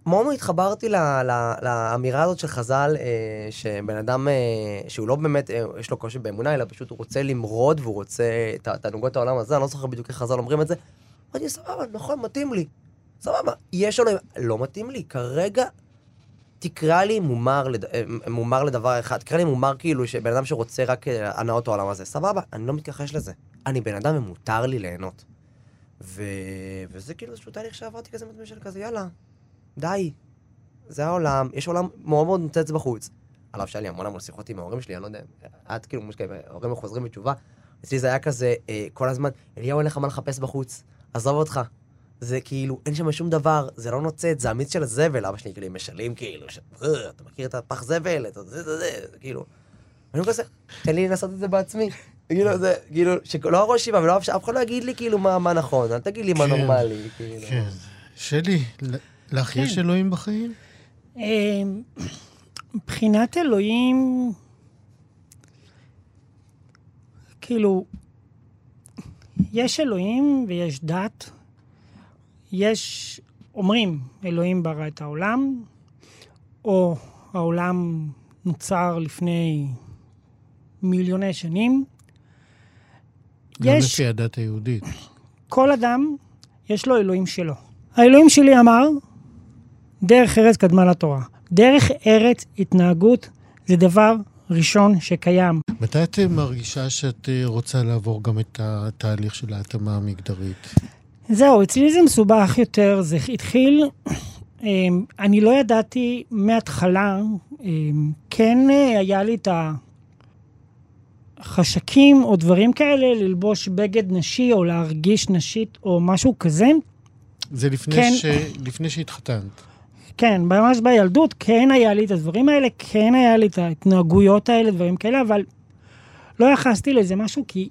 מאוד התחברתי לאמירה הזאת של חז"ל, אה, שבן אדם, אה, שהוא לא באמת, אה, יש לו קושי באמונה, אלא פשוט הוא רוצה למרוד והוא רוצה את תענוגות העולם הזה, אני לא זוכר בדיוק איך חז"ל אומרים את זה. אמרתי, סבבה, נכון, מתאים לי. סבבה, יש אלוהים, לא מתאים לי, כרגע תקרא לי מומר, לד... אה, מומר לדבר אחד, תקרא לי מומר כאילו שבן אדם שרוצה רק אה, הנאות העולם הזה, סבבה, אני לא מתכחש לזה. אני בן אדם ומותר לי ליהנות. ו... וזה כאילו איזשהו תהליך שעברתי כזה מתמיד של כזה, יאללה, די. זה העולם, יש עולם מאוד מאוד נוצץ בחוץ. על אף שהיה לי המון המון שיחות עם ההורים שלי, אני לא יודע, את כאילו, מושקע, ההורים חוזרים בתשובה. אצלי זה היה כזה, אה, כל הזמן, אליהו אין לך מה לחפש בחוץ, עזוב אותך. זה כאילו, אין שם שום דבר, זה לא נוצץ, זה המיץ של הזבל, אבא שלי כאילו עם משלים, כאילו, ש... "אה, אתה מכיר את הפח זבל, את זה, זה, זה, זה, כאילו. אני כזה, תן לי לעשות את זה בעצמי. כאילו, זה, כאילו, שלא הראש שיבה ולא אף אחד לא יגיד לי כאילו מה, מה נכון, אל תגיד לי מה כן, נורמלי, כאילו. כן. שלי, לך יש אלוהים בחיים? אה, מבחינת אלוהים, כאילו, יש אלוהים ויש דת. יש, אומרים, אלוהים ברא את העולם. או העולם נוצר לפני מיליוני שנים. גם יש- לפי הדת היהודית. כל אדם, יש לו אלוהים שלו. האלוהים שלי אמר, דרך ארץ קדמה לתורה. דרך ארץ התנהגות זה דבר ראשון שקיים. מתי את מרגישה שאת אה, רוצה לעבור גם את התהליך של ההתאמה המגדרית? זהו, אצלי זה מסובך יותר, זה התחיל, אמ, אני לא ידעתי מההתחלה, אמ, כן אה, היה לי את החשקים או דברים כאלה, ללבוש בגד נשי או להרגיש נשית או משהו כזה. זה לפני, כן. ש... לפני שהתחתנת. כן, ממש בילדות כן היה לי את הדברים האלה, כן היה לי את ההתנהגויות האלה, דברים כאלה, אבל לא יחסתי לזה משהו כי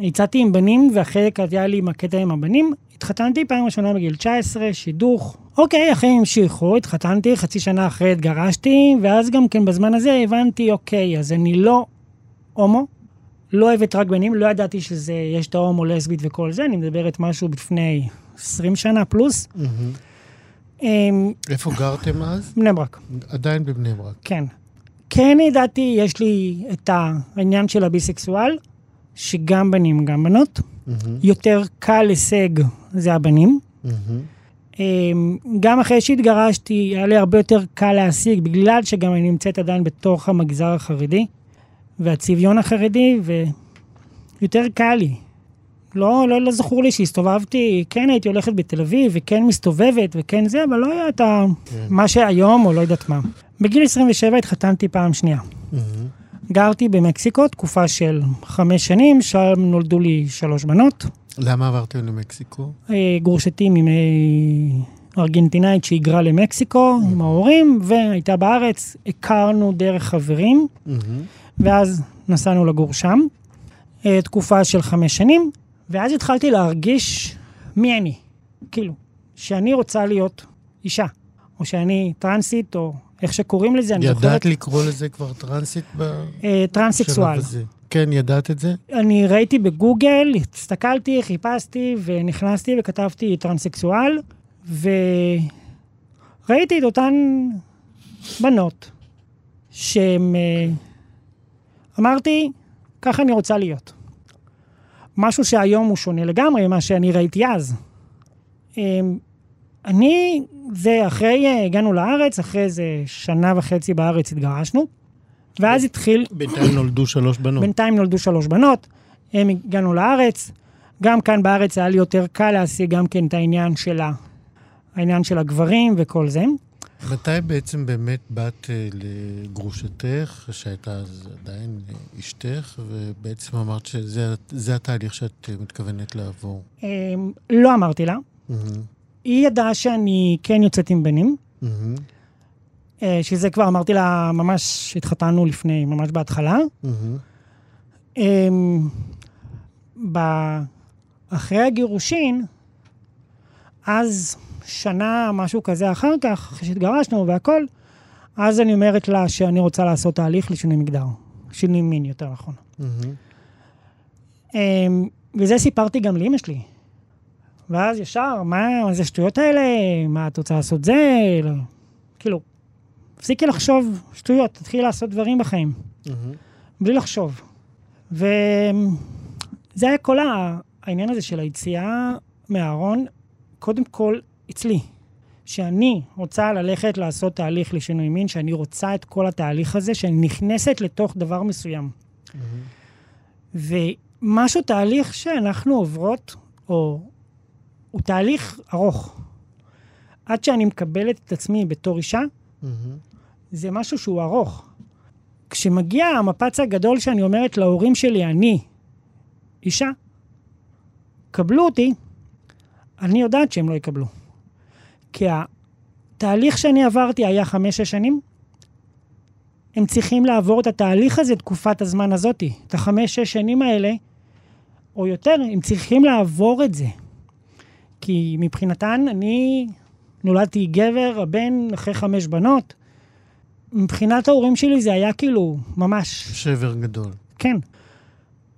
הצעתי עם בנים, ואחרי זה היה לי עם הקטע עם הבנים. התחתנתי פעם ראשונה בגיל 19, שידוך. אוקיי, החיים המשיכו, התחתנתי, חצי שנה אחרי התגרשתי, ואז גם כן בזמן הזה הבנתי, אוקיי, אז אני לא הומו, לא אוהבת רק בנים, לא ידעתי שזה, יש את ההומו, לסבית וכל זה, אני מדברת משהו לפני 20 שנה פלוס. מהמם. אמ, איפה גרתם אז? בני ברק. עדיין בבני ברק. כן. כן ידעתי, יש לי את העניין של הביסקסואל, שגם בנים, גם בנות. מהמם, יותר קל הישג זה הבנים. אמ, גם אחרי שהתגרשתי, היה לי הרבה יותר קל להשיג, בגלל שגם אני נמצאת עדיין בתוך המגזר החרדי והצביון החרדי, ויותר קל לי. לא, לא, לא זכור לי שהסתובבתי, כן הייתי הולכת בתל אביב, וכן מסתובבת, וכן זה, אבל לא היה את ה... כן. מה שהיום, או לא יודעת מה. בגיל 27 התחתנתי פעם שנייה. מהמם. גרתי במקסיקו תקופה של חמש שנים, שם נולדו לי שלוש בנות. למה עברתם למקסיקו? אה, ממי ארגנטינאית שהיגרה למקסיקו עם ההורים, והייתה בארץ, הכרנו דרך חברים, מהמם. ואז נסענו לגור שם. אה, תקופה של חמש שנים, ואז התחלתי להרגיש מי אני. כאילו, שאני רוצה להיות אישה, או שאני טרנסית, או איך שקוראים לזה, אני ידעת זוכרת, לקרוא לזה כבר טרנסית אה, טרנסקסואל. כן, ידעת את זה? אני ראיתי בגוגל, הסתכלתי, חיפשתי ונכנסתי וכתבתי טרנסקסואל, וראיתי את אותן בנות שהן... אה, אמרתי, ככה אני רוצה להיות. משהו שהיום הוא שונה לגמרי ממה שאני ראיתי אז. אה, אני, זה אחרי, אה, הגענו לארץ, אחרי זה שנה וחצי בארץ התגרשנו, ואז התחיל... בינתיים נולדו שלוש בנות. בינתיים נולדו שלוש בנות, הם הגענו לארץ. גם כאן בארץ היה לי יותר קל להשיג גם כן את העניין של, ה... העניין של הגברים וכל זה. מתי בעצם באמת באת אה, לגרושתך, שהייתה אז עדיין אה, אשתך, ובעצם אמרת שזה זה התהליך שאת מתכוונת לעבור? לא אמרתי לה. היא ידעה שאני כן יוצאת עם בנים, מהמם, אה, שזה כבר אמרתי לה, ממש התחתנו לפני, ממש בהתחלה. מהמם. אמ, אחרי הגירושין, אז שנה, משהו כזה אחר כך, אחרי שהתגרשנו והכל, אז אני אומרת לה שאני רוצה לעשות תהליך לשינוי מגדר. שינוי מין, יותר נכון. מהמם. אמ, וזה סיפרתי גם לאמא שלי. ואז ישר, מה, מה זה השטויות האלה? מה את רוצה לעשות זה? לא. כאילו, תפסיקי לחשוב שטויות, תתחילי לעשות דברים בחיים. מהמם. בלי לחשוב. וזה היה כל העניין הזה של היציאה מהארון, קודם כל אצלי. שאני רוצה ללכת לעשות תהליך לשינוי מין, שאני רוצה את כל התהליך הזה, שאני נכנסת לתוך דבר מסוים. ומשהו, תהליך שאנחנו עוברות, או הוא תהליך ארוך. עד שאני מקבלת את עצמי בתור אישה, מהמם. זה משהו שהוא ארוך. כשמגיע המפץ הגדול שאני אומרת להורים שלי, אני אישה, קבלו אותי, אני יודעת שהם לא יקבלו. כי התהליך שאני עברתי היה חמש-שש שנים, הם צריכים לעבור את התהליך הזה, תקופת הזמן הזאתי. את החמש-שש שנים האלה, או יותר, הם צריכים לעבור את זה. כי מבחינתן, אני נולדתי גבר, הבן אחרי חמש בנות. מבחינת ההורים שלי זה היה כאילו, ממש, שבר גדול. כן.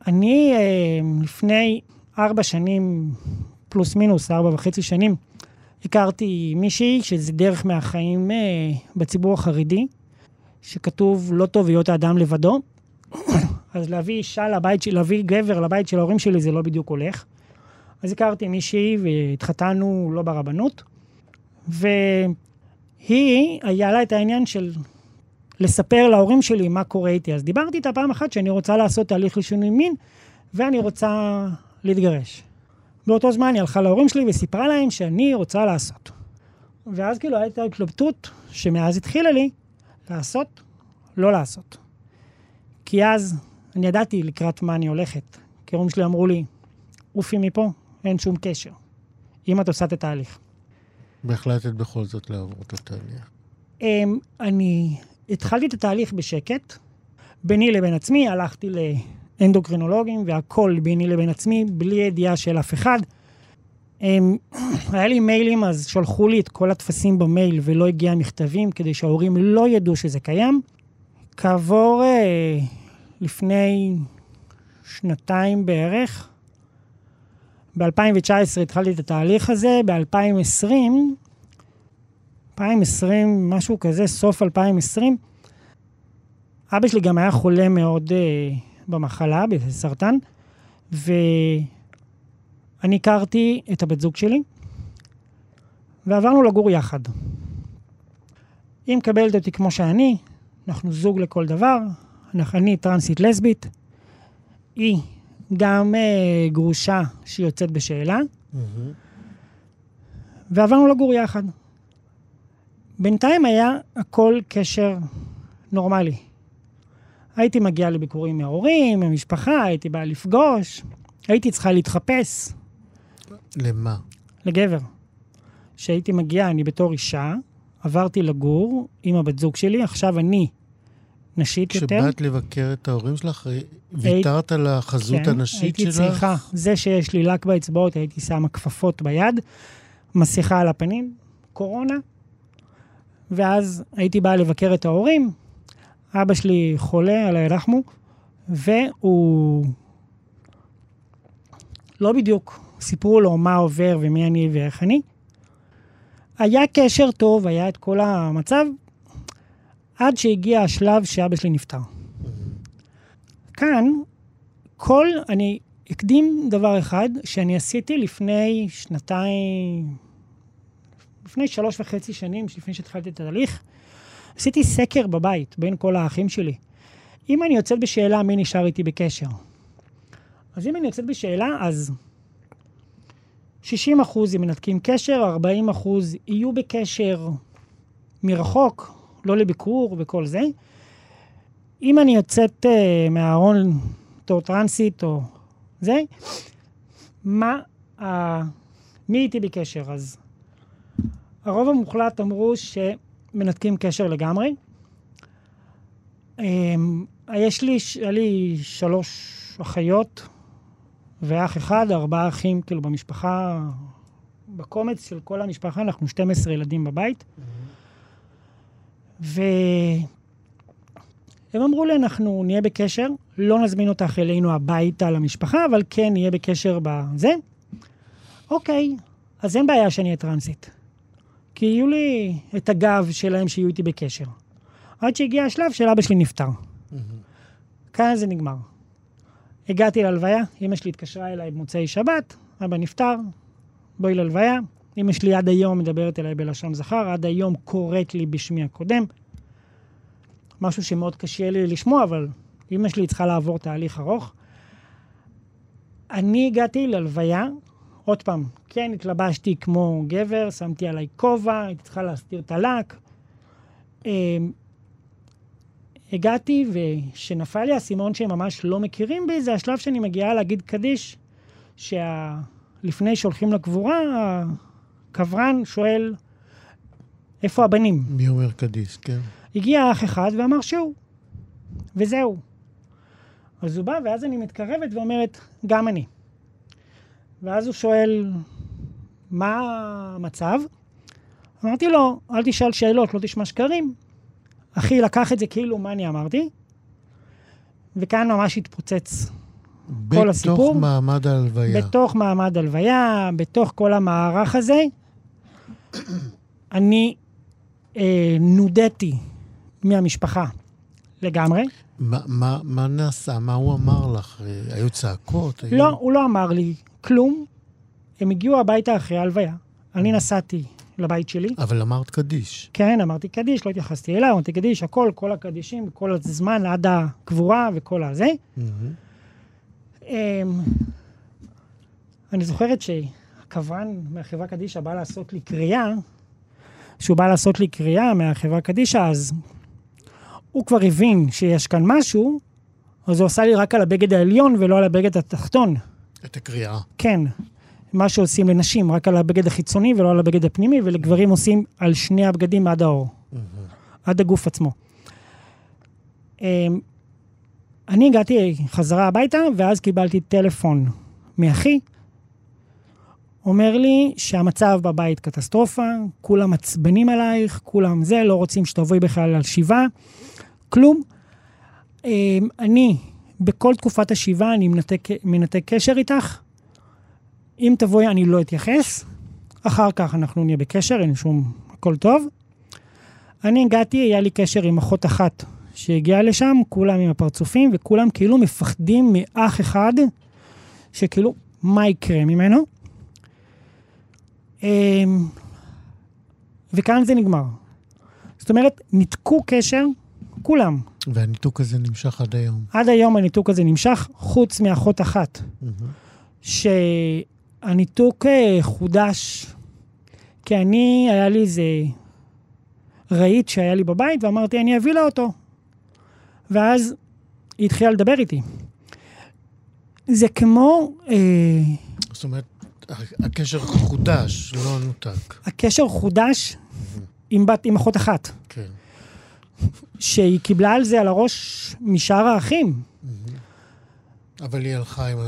אני אה, לפני ארבע שנים, פלוס מינוס, ארבע וחצי שנים, הכרתי מישהי שזה דרך מהחיים אה, בציבור החרדי, שכתוב לא טוב היות האדם לבדו. אז להביא אישה לבית, להביא גבר לבית של ההורים שלי זה לא בדיוק הולך. אז הכרתי מישהי והתחתנו לא ברבנות, והיא, היה לה את העניין של לספר להורים שלי מה קורה איתי. אז דיברתי איתה פעם אחת שאני רוצה לעשות תהליך לשינוי מין, ואני רוצה להתגרש. באותו זמן היא הלכה להורים שלי וסיפרה להם שאני רוצה לעשות. ואז כאילו הייתה התלבטות שמאז התחילה לי לעשות, לא לעשות. כי אז אני ידעתי לקראת מה אני הולכת. כי ההורים שלי אמרו לי, עופי מפה, אין שום קשר. אם את עושה את התהליך. והחלטת בכל זאת לעבור את התהליך. אמ, אני התחלתי את התהליך בשקט, ביני לבין עצמי, הלכתי לאנדוקרינולוגים והכל ביני לבין עצמי, בלי ידיעה של אף אחד. אמ, היה לי מיילים, אז שלחו לי את כל הטפסים במייל ולא הגיע מכתבים, כדי שההורים לא ידעו שזה קיים. כעבור אה, לפני שנתיים בערך, ב-2019 התחלתי את התהליך הזה, ב-2020, 2020, משהו כזה, סוף 2020, אבא שלי גם היה חולה מאוד אה, במחלה, בסרטן, ואני הכרתי את הבת זוג שלי, ועברנו לגור יחד. היא מקבלת אותי כמו שאני, אנחנו זוג לכל דבר, אני טרנסית לסבית, היא גם אה, גרושה שיוצאת בשאלה, ועברנו לגור יחד. בינתיים היה הכל קשר נורמלי. הייתי מגיעה לביקורים מההורים, מהמשפחה, הייתי באה לפגוש, הייתי צריכה להתחפש למה? לגבר. כשהייתי מגיעה, אני בתור אישה, עברתי לגור עם הבת זוג שלי, עכשיו אני נשית יותר. כשבאת לבקר את ההורים שלך, ויתרת על החזות כן, הנשית הייתי שלך? צריכה, זה שיש לי לק באצבעות, הייתי שמה כפפות ביד, מסכה על הפנים, קורונה, ואז הייתי באה לבקר את ההורים, אבא שלי חולה, אללה ירחמו, והוא לא בדיוק סיפרו לו מה עובר ומי אני ואיך אני. היה קשר טוב, היה את כל המצב, עד שהגיע השלב שאבא שלי נפטר. כאן, כל, אני אקדים דבר אחד שאני עשיתי לפני שנתיים, לפני שלוש וחצי שנים, לפני שהתחלתי את התהליך, עשיתי סקר בבית בין כל האחים שלי. אם אני יוצאת בשאלה מי נשאר איתי בקשר. אז אם אני יוצאת בשאלה, אז 60 אחוז מנתקים קשר, 40 אחוז יהיו בקשר מרחוק, לא לביקור וכל זה. אם אני יוצאת uh, מהארון בתור טרנסית או זה, מה, uh, מי איתי בקשר? אז הרוב המוחלט אמרו שמנתקים קשר לגמרי. Um, יש לי, היה לי שלוש אחיות ואח אחד, ארבעה אחים כאילו במשפחה, בקומץ של כל המשפחה, אנחנו 12 ילדים בבית. והם אמרו לי, אנחנו נהיה בקשר, לא נזמין אותך אלינו הביתה למשפחה, אבל כן נהיה בקשר בזה. אוקיי, אז אין בעיה שאני אהיה טרנסית. כי יהיו לי את הגב שלהם שיהיו איתי בקשר. עד שהגיע השלב של אבא שלי נפטר. כאן זה נגמר. הגעתי להלוויה, אמא שלי התקשרה אליי במוצאי שבת, אבא נפטר, בואי להלוויה. אמא שלי עד היום מדברת אליי בלשון זכר, עד היום קוראת לי בשמי הקודם. משהו שמאוד קשה לי לשמוע, אבל אמא שלי צריכה לעבור תהליך ארוך. אני הגעתי להלוויה, עוד פעם, כן, התלבשתי כמו גבר, שמתי עליי כובע, הייתי צריכה להסתיר את הלק. אמ, הגעתי, וכשנפל לי האסימון שהם ממש לא מכירים בי, זה השלב שאני מגיעה להגיד קדיש, שלפני שהולכים לקבורה, הקברן שואל, איפה הבנים? מי אומר קדיש, כן? הגיע אח אחד ואמר שהוא, וזהו. אז הוא בא, ואז אני מתקרבת ואומרת, גם אני. ואז הוא שואל, מה המצב? אמרתי לו, אל תשאל שאלות, לא תשמע שקרים. אחי לקח את זה כאילו מה אני אמרתי, וכאן ממש התפוצץ כל הסיפור. בתוך מעמד ההלוויה. בתוך מעמד הלוויה, בתוך כל המערך הזה. אני אה, נודיתי מהמשפחה לגמרי. מה, מה, מה נעשה? מה הוא אמר לך? אה, היו צעקות? היו... לא, הוא לא אמר לי כלום. הם הגיעו הביתה אחרי ההלוויה. אני נסעתי לבית שלי. אבל אמרת קדיש. כן, אמרתי קדיש, לא התייחסתי אליו, אמרתי קדיש, הכל, כל הקדישים, כל הזמן עד הקבורה וכל הזה. מהמם. אמ, אני זוכרת שהקברן מהחברה קדישא בא לעשות לי קריאה, כשהוא בא לעשות לי קריאה מהחברה קדישא, אז הוא כבר הבין שיש כאן משהו, אז הוא עשה לי רק על הבגד העליון ולא על הבגד התחתון. את הקריאה. כן, מה שעושים לנשים, רק על הבגד החיצוני ולא על הבגד הפנימי, ולגברים עושים על שני הבגדים עד האור, עד הגוף עצמו. אמ, אני הגעתי חזרה הביתה, ואז קיבלתי טלפון מאחי, אומר לי שהמצב בבית קטסטרופה, כולם עצבנים עלייך, כולם זה, לא רוצים שתבואי בכלל על שבעה, כלום. אמ, אני, בכל תקופת השבעה, אני מנתק, מנתק קשר איתך. אם תבואי, אני לא אתייחס. אחר כך אנחנו נהיה בקשר, אין שום, הכל טוב. אני הגעתי, היה לי קשר עם אחות אחת שהגיעה לשם, כולם עם הפרצופים, וכולם כאילו מפחדים מאח אחד, שכאילו, מה יקרה ממנו? אמ, וכאן זה נגמר. זאת אומרת, ניתקו קשר, כולם. והניתוק הזה נמשך עד היום. עד היום הניתוק הזה נמשך, חוץ מאחות אחת, מהמם. שהניתוק אה, חודש, כי אני, היה לי איזה רהיט שהיה לי בבית, ואמרתי, אני אביא לה אותו. ואז היא התחילה לדבר איתי. זה כמו, אה, זאת אומרת, הקשר חודש, לא נותק. הקשר חודש עם בת, עם אחות אחת, כן. שהיא קיבלה על זה על הראש משאר האחים. אבל היא הלכה עם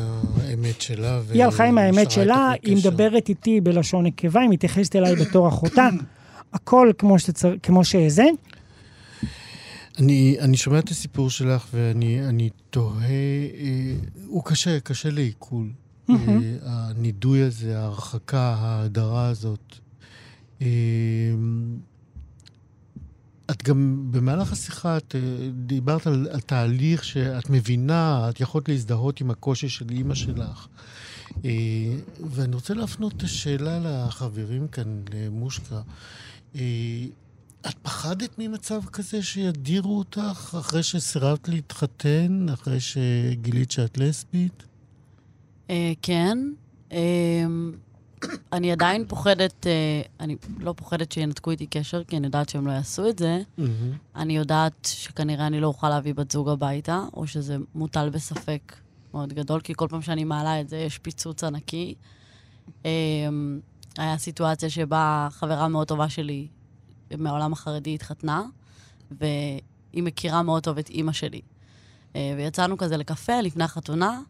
האמת שלה. היא הלכה עם האמת שלה, היא. מדברת איתי בלשון נקבה, היא מתייחסת אליי בתור אחותה. הכל כמו, שצר... כמו שזה. אני, אני שומע את הסיפור שלך ואני אני תוהה, אה, הוא קשה, קשה לעיכול. אה, הנידוי הזה, ההרחקה, ההדרה הזאת. אה, את גם במהלך השיחה, את אה, דיברת על, על תהליך שאת מבינה, את יכולת להזדהות עם הקושי של אימא שלך. ואני רוצה להפנות את השאלה לחברים כאן, למושקה. את פחדת ממצב כזה שידירו אותך אחרי שסירבת להתחתן, אחרי שגילית שאת לסבית? אה, כן. אה, אני עדיין פוחדת, אה, אני לא פוחדת שינתקו איתי קשר, כי אני יודעת שהם לא יעשו את זה. אני יודעת שכנראה אני לא אוכל להביא בת זוג הביתה, או שזה מוטל בספק מאוד גדול, כי כל פעם שאני מעלה את זה יש פיצוץ ענקי. אה, היה סיטואציה שבה חברה מאוד טובה שלי מהעולם החרדי התחתנה, והיא מכירה מאוד טוב את אימא שלי. אה, ויצאנו כזה לקפה לפני החתונה,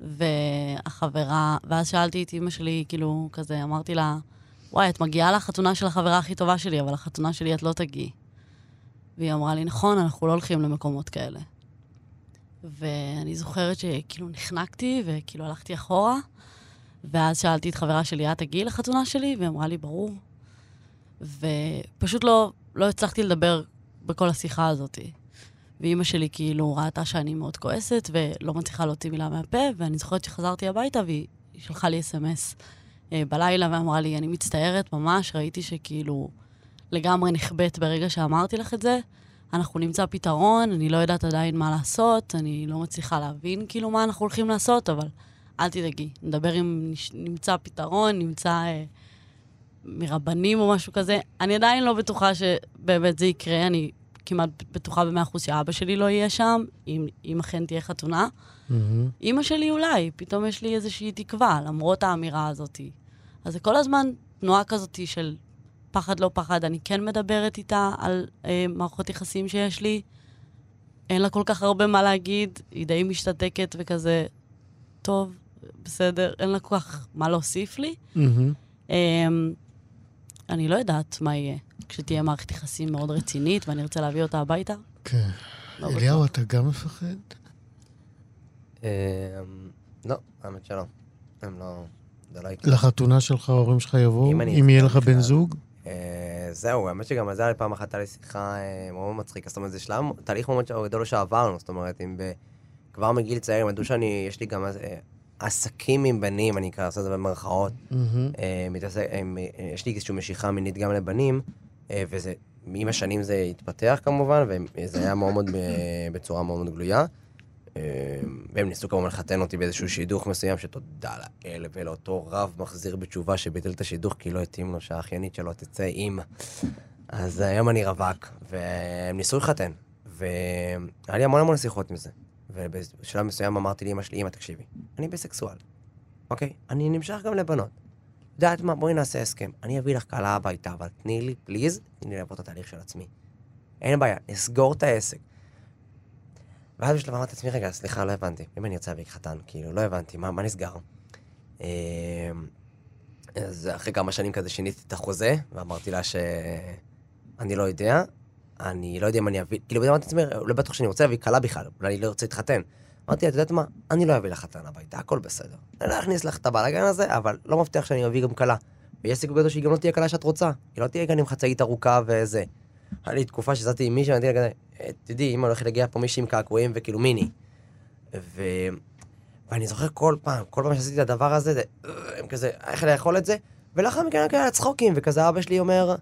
והחברה, ואז שאלתי את אימא שלי, כאילו, כזה, אמרתי לה, וואי, את מגיעה לחתונה של החברה הכי טובה שלי, אבל לחתונה שלי את לא תגיעי. והיא אמרה לי, נכון, אנחנו לא הולכים למקומות כאלה. ואני זוכרת שכאילו נחנקתי, וכאילו הלכתי אחורה, ואז שאלתי את חברה שלי, את תגיעי לחתונה שלי? והיא אמרה לי, ברור. ופשוט לא, לא הצלחתי לדבר בכל השיחה הזאת. ואימא שלי כאילו ראתה שאני מאוד כועסת ולא מצליחה להוציא מילה מהפה, ואני זוכרת שחזרתי הביתה והיא שלחה לי אס.אם.אס אה, בלילה ואמרה לי, אני מצטערת ממש, ראיתי שכאילו לגמרי נכבאת ברגע שאמרתי לך את זה. אנחנו נמצא פתרון, אני לא יודעת עדיין מה לעשות, אני לא מצליחה להבין כאילו מה אנחנו הולכים לעשות, אבל אל תדאגי, נדבר אם נמצא פתרון, נמצא אה, מרבנים או משהו כזה. אני עדיין לא בטוחה שבאמת זה יקרה, אני כמעט בטוחה במאה אחוז שאבא שלי לא יהיה שם, אם, אם אכן תהיה חתונה. מהמם. אימא שלי אולי, פתאום יש לי איזושהי תקווה, למרות האמירה הזאת. אז זה כל הזמן תנועה כזאת של פחד לא פחד, אני כן מדברת איתה על אה, מערכות יחסים שיש לי. אין לה כל כך הרבה מה להגיד, היא די משתתקת וכזה, טוב, בסדר, אין לה כל כך מה להוסיף לי. מהמם. אה, אני לא יודעת מה יהיה. כשתהיה מערכת יחסים מאוד רצינית ואני ארצה להביא אותה הביתה, כן. לא אליהו. אתה גם מפחד? אמ, לא, האמת שלא. הם לא... זה לא יקרה. לחתונה שלך ההורים שלך יבואו? אם יהיה לך בן. זוג? אה, זהו, האמת שגם על זה פעם אחת הייתה לי שיחה אה, מאוד מצחיקה, זאת אומרת, זה שלב, תהליך מאוד גדול שעברנו, זאת אומרת, אם ב... כבר מגיל צעיר, הם ידעו שאני, יש לי גם אה, עסקים עם בנים, אני אקרא, עושה את זה במרכאות. יש לי איזושהי משיכה מינית גם לבנים, וזה, עם השנים זה התפתח כמובן, וזה היה מאוד מאוד, ב- בצורה מאוד מאוד גלויה. אה, והם ניסו כמובן לחתן אותי באיזשהו שידוך מסוים, שתודה לאל ולאותו רב מחזיר בתשובה שביטל את השידוך כי לא התאים לו שהאחיינית שלו תצא עם. אז היום אני רווק, והם ניסו לחתן, והיה לי המון המון שיחות מזה. ובשלב מסוים אמרתי לאמא שלי, אמא, תקשיבי, אני ביסקסואל, אוקיי? אני נמשך גם לבנות. יודעת מה, בואי נעשה הסכם. אני אביא לך כלה הביתה, אבל תני לי, פליז, תני לי לעבור את התהליך של עצמי. אין בעיה, נסגור את העסק. ואז בשלב אמרתי לעצמי, רגע, סליחה, לא הבנתי. אם אני ארצה להביא חתן, כאילו, לא הבנתי, מה, מה נסגר? אמ, אז אחרי כמה שנים כזה שיניתי את החוזה, ואמרתי לה שאני לא יודע, אני לא יודע אם אני אביא, כאילו, אמרתי לעצמי, לא בטוח שאני רוצה להביא כלה בכלל, אולי אני לא רוצה להתחתן. אמרתי לה, את יודעת מה? אני לא אביא לך חתן הביתה, הכל בסדר. אני לא אכניס לך את הבלאגן הזה, אבל לא מבטיח שאני אביא גם כלה. ויש סיכוי גדול שהיא גם לא תהיה כלה שאת רוצה. היא לא תהיה כאן עם חצאית ארוכה וזה. היה לי תקופה שיצאתי עם מישהו, אמרתי לה כזה, "אה, תדעי, אמא הולכת להגיע פה מישהי עם קעקועים וכאילו מיני. ו... ואני זוכר כל פעם, כל פעם שעשיתי את הדבר הזה, זה, "אה", הם כזה, איך לאכול את זה? ולאחר מכן היה כאלה צחוקים, וכזה אבא שלי אומר,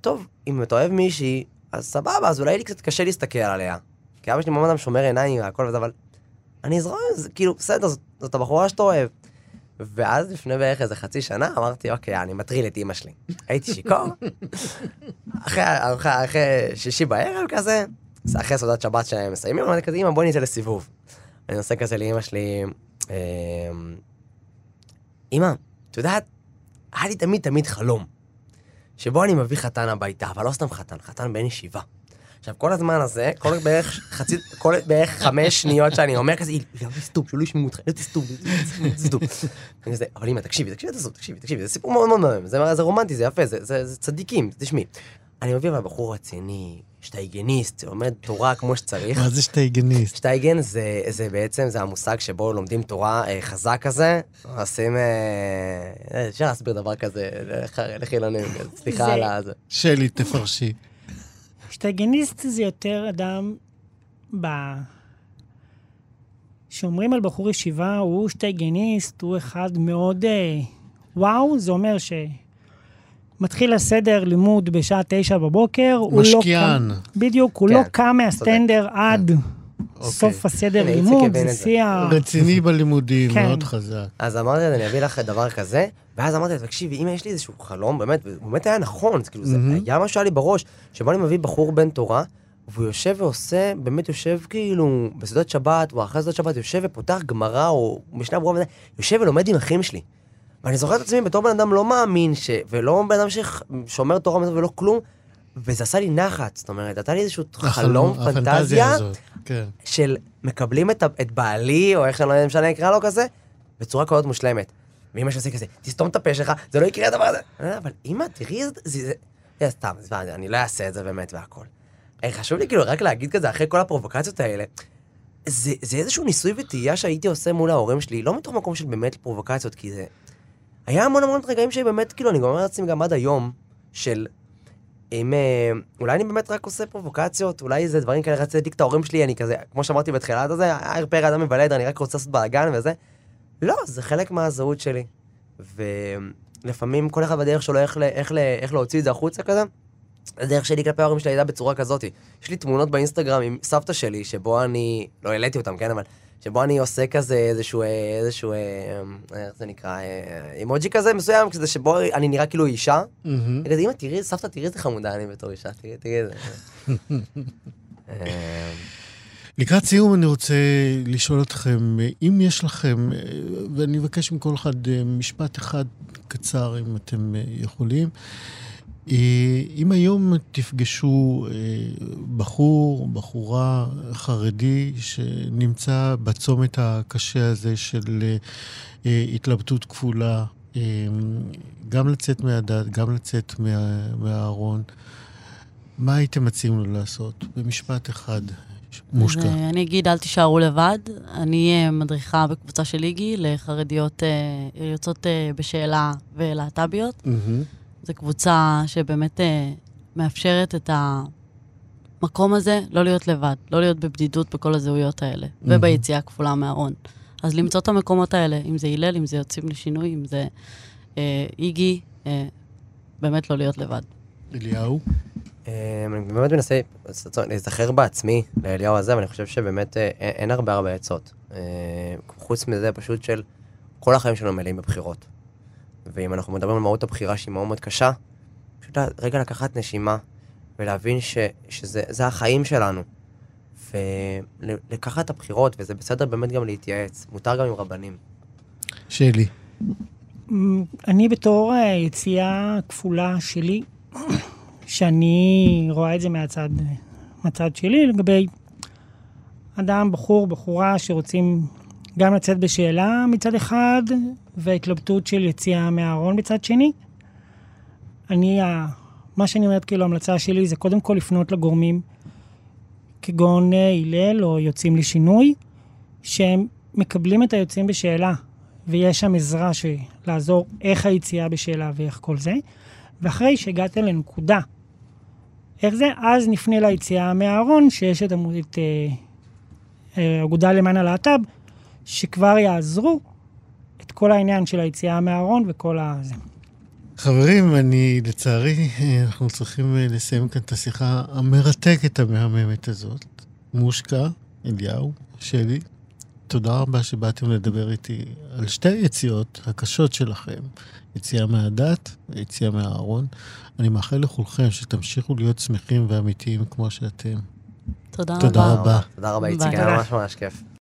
טוב, אם אתה אוהב מישהי, אז סבבה, אז אולי לי קצת קשה להסתכל עליה. כי אבא שלי אדם שומר עיניים והכל וזה, אבל אני אזרום עם זה, כאילו, בסדר, זאת, זאת הבחורה שאתה אוהב. ואז לפני בערך איזה חצי שנה אמרתי, אוקיי, אני מטריל את אימא שלי. הייתי שיכור, אחרי, אחרי, אחרי שישי בערב כזה, אחרי סעודת שבת שהם מסיימים, אמרתי כזה, אמא, בואי נצא לסיבוב. אני עושה כזה לאימא שלי, אמ, אמא, את יודעת, היה לי תמיד תמיד חלום, שבו אני מביא חתן הביתה, אבל לא סתם חתן, חתן בן ישיבה. עכשיו, כל הזמן הזה, כל בערך חצי, כל בערך חמש שניות שאני אומר כזה, לא תסתום, שלא ישמעו אותך, לא תסתום, תסתום. אני כזה, אבל אמא, תקשיבי, תקשיבי, תקשיבי, תקשיבי, תקשיבי, זה סיפור מאוד מאוד מהמם, זה זה רומנטי, זה יפה, זה- צדיקים, תשמעי. אני מביא אבל בחור רציני, שטייגניסט, לומד תורה כמו שצריך. מה זה שטייגניסט? שטייגן זה, זה בעצם, זה המושג שבו לומדים תורה אה, חזק כזה, עושים, אה, אה, אפשר להסביר דבר כזה לח- לחילונים, סליחה על הזה. שלי, תפרשי. שטייגניסט זה יותר אדם ב... שאומרים על בחור ישיבה, הוא שטייגניסט, הוא אחד מאוד... אה, וואו, זה אומר ש... מתחיל הסדר לימוד בשעה תשע בבוקר, הוא לא משקיען. קם... בדיוק, הוא כן, לא קם מהסטנדר עד אוקיי. סוף הסדר לימוד, זה זה. שיא ה... רציני בלימודים, כן. מאוד חזק. אז אמרתי לה, אני אביא לך דבר כזה, ואז אמרתי לה, תקשיבי, אם יש לי איזשהו חלום, באמת, באמת היה נכון, זה כאילו, זה מהמם. היה משהו שהיה לי בראש, שבו אני מביא בחור בן תורה, והוא יושב ועושה, באמת יושב כאילו, בסעודת שבת, או אחרי סעודת שבת, יושב ופותח גמרא, או משנה ברורה וזה, יושב ולומד עם אחים שלי. ואני זוכר את עצמי בתור בן אדם לא מאמין, ש... ולא בן אדם ששומר תורה ולא כלום, וזה עשה לי נחת, זאת אומרת, הייתה לי איזשהו חלום, הפנטזיה פנטזיה, הזאת, כן. של מקבלים את, את בעלי, או איך לא משנה אקרא לו כזה, בצורה כזאת מושלמת. ואמא שלי עושה כזה, תסתום את הפה שלך, זה לא יקרה הדבר הזה. אבל אמא, תראי, זה... זה, סתם, אני לא אעשה את זה באמת והכל. אה, חשוב לי כאילו רק להגיד כזה, אחרי כל הפרובוקציות האלה, זה, זה איזשהו ניסוי וטעייה שהייתי עושה מול ההורים שלי, לא מתוך מקום של באמת פרובוקציות, כי זה... היה המון המון רגעים שבאמת, כאילו, אני גם אומר לעצמי גם עד היום, של... אם... אה, אולי אני באמת רק עושה פרובוקציות, אולי זה דברים כאלה, רציתי להדליק את ההורים שלי, אני כזה, כמו שאמרתי בתחילת הזה, היה פרא אדם מבלד, אני רק רוצה לעשות בלאגן וזה. לא, זה חלק מהזהות שלי. ולפעמים כל אחד בדרך שלו איך, איך, איך להוציא את זה החוצה כזה. הדרך שלי כלפי ההורים שלי הייתה בצורה כזאת. יש לי תמונות באינסטגרם עם סבתא שלי, שבו אני, לא העליתי אותם, כן, אבל שבו אני עושה כזה איזשהו, אה, איזשהו, אה, אה, איך זה נקרא, אימוג'י כזה מסוים, כזה שבו אני נראה כאילו אישה. כזה, אמא, תראי, סבתא, תראי איזה חמודה אני בתור אישה, תראי, תראי איזה... לקראת סיום אני רוצה לשאול אתכם, אם יש לכם, ואני אבקש מכל אחד משפט אחד קצר, אם אתם יכולים, אם היום תפגשו אה, בחור, בחורה חרדי שנמצא בצומת הקשה הזה של אה, אה, התלבטות כפולה, אה, גם לצאת מהדת, גם לצאת מה- מהארון, מה הייתם מציעים לו לעשות? במשפט אחד, מושקע. אה, אני אגיד, אל תישארו לבד. אני אה, מדריכה בקבוצה של איגי לחרדיות אה, יוצאות אה, בשאלה ולהט"ביות. מהמם. זו קבוצה שבאמת אה, מאפשרת את המקום הזה לא להיות לבד, לא להיות בבדידות בכל הזהויות האלה, Mhm. וביציאה הכפולה מהארון. אז למצוא את המקומות האלה, אם זה הלל, אם זה יוצאים לשינוי, אם זה אה, איגי, אה, באמת לא להיות לבד. אליהו? אה, אני באמת מנסה להיזכר בעצמי, לאליהו הזה, אבל אני חושב שבאמת אה, אין אין הרבה הרבה עצות. אה, חוץ מזה, פשוט של כל החיים שלנו מלאים בבחירות. ואם אנחנו מדברים על מהות הבחירה שהיא מאוד מאוד קשה, פשוט רגע לקחת נשימה ולהבין ש, שזה זה החיים שלנו. ולקחת את הבחירות, וזה בסדר באמת גם להתייעץ, מותר גם עם רבנים. שלי. אני בתור אה, יציאה כפולה שלי, שאני רואה את זה מהצד, מהצד שלי, לגבי אדם, בחור, בחורה שרוצים גם לצאת בשאלה מצד אחד, והתלבטות של יציאה מהארון מצד שני. אני, מה שאני אומרת, כאילו, ההמלצה שלי זה קודם כל לפנות לגורמים כגון אה, הלל או יוצאים לשינוי, שהם מקבלים את היוצאים בשאלה, ויש שם עזרה לעזור איך היציאה בשאלה ואיך כל זה. ואחרי שהגעת לנקודה, איך זה, אז נפנה ליציאה מהארון, שיש את את, אה, אה, האגודה למען הלהט"ב, שכבר יעזרו את כל העניין של היציאה מהארון וכל ה... זה. חברים, אני, לצערי, אה, אנחנו צריכים אה, לסיים כאן את השיחה המרתקת המהממת הזאת. מושקה, אליהו, שלי, תודה רבה שבאתם לדבר איתי על שתי היציאות הקשות שלכם, יציאה מהדת ויציאה מהארון. אני מאחל לכולכם שתמשיכו להיות שמחים ואמיתיים כמו שאתם. תודה, תודה רבה. רבה. תודה רבה, איציק. היה. ממש ממש כיף.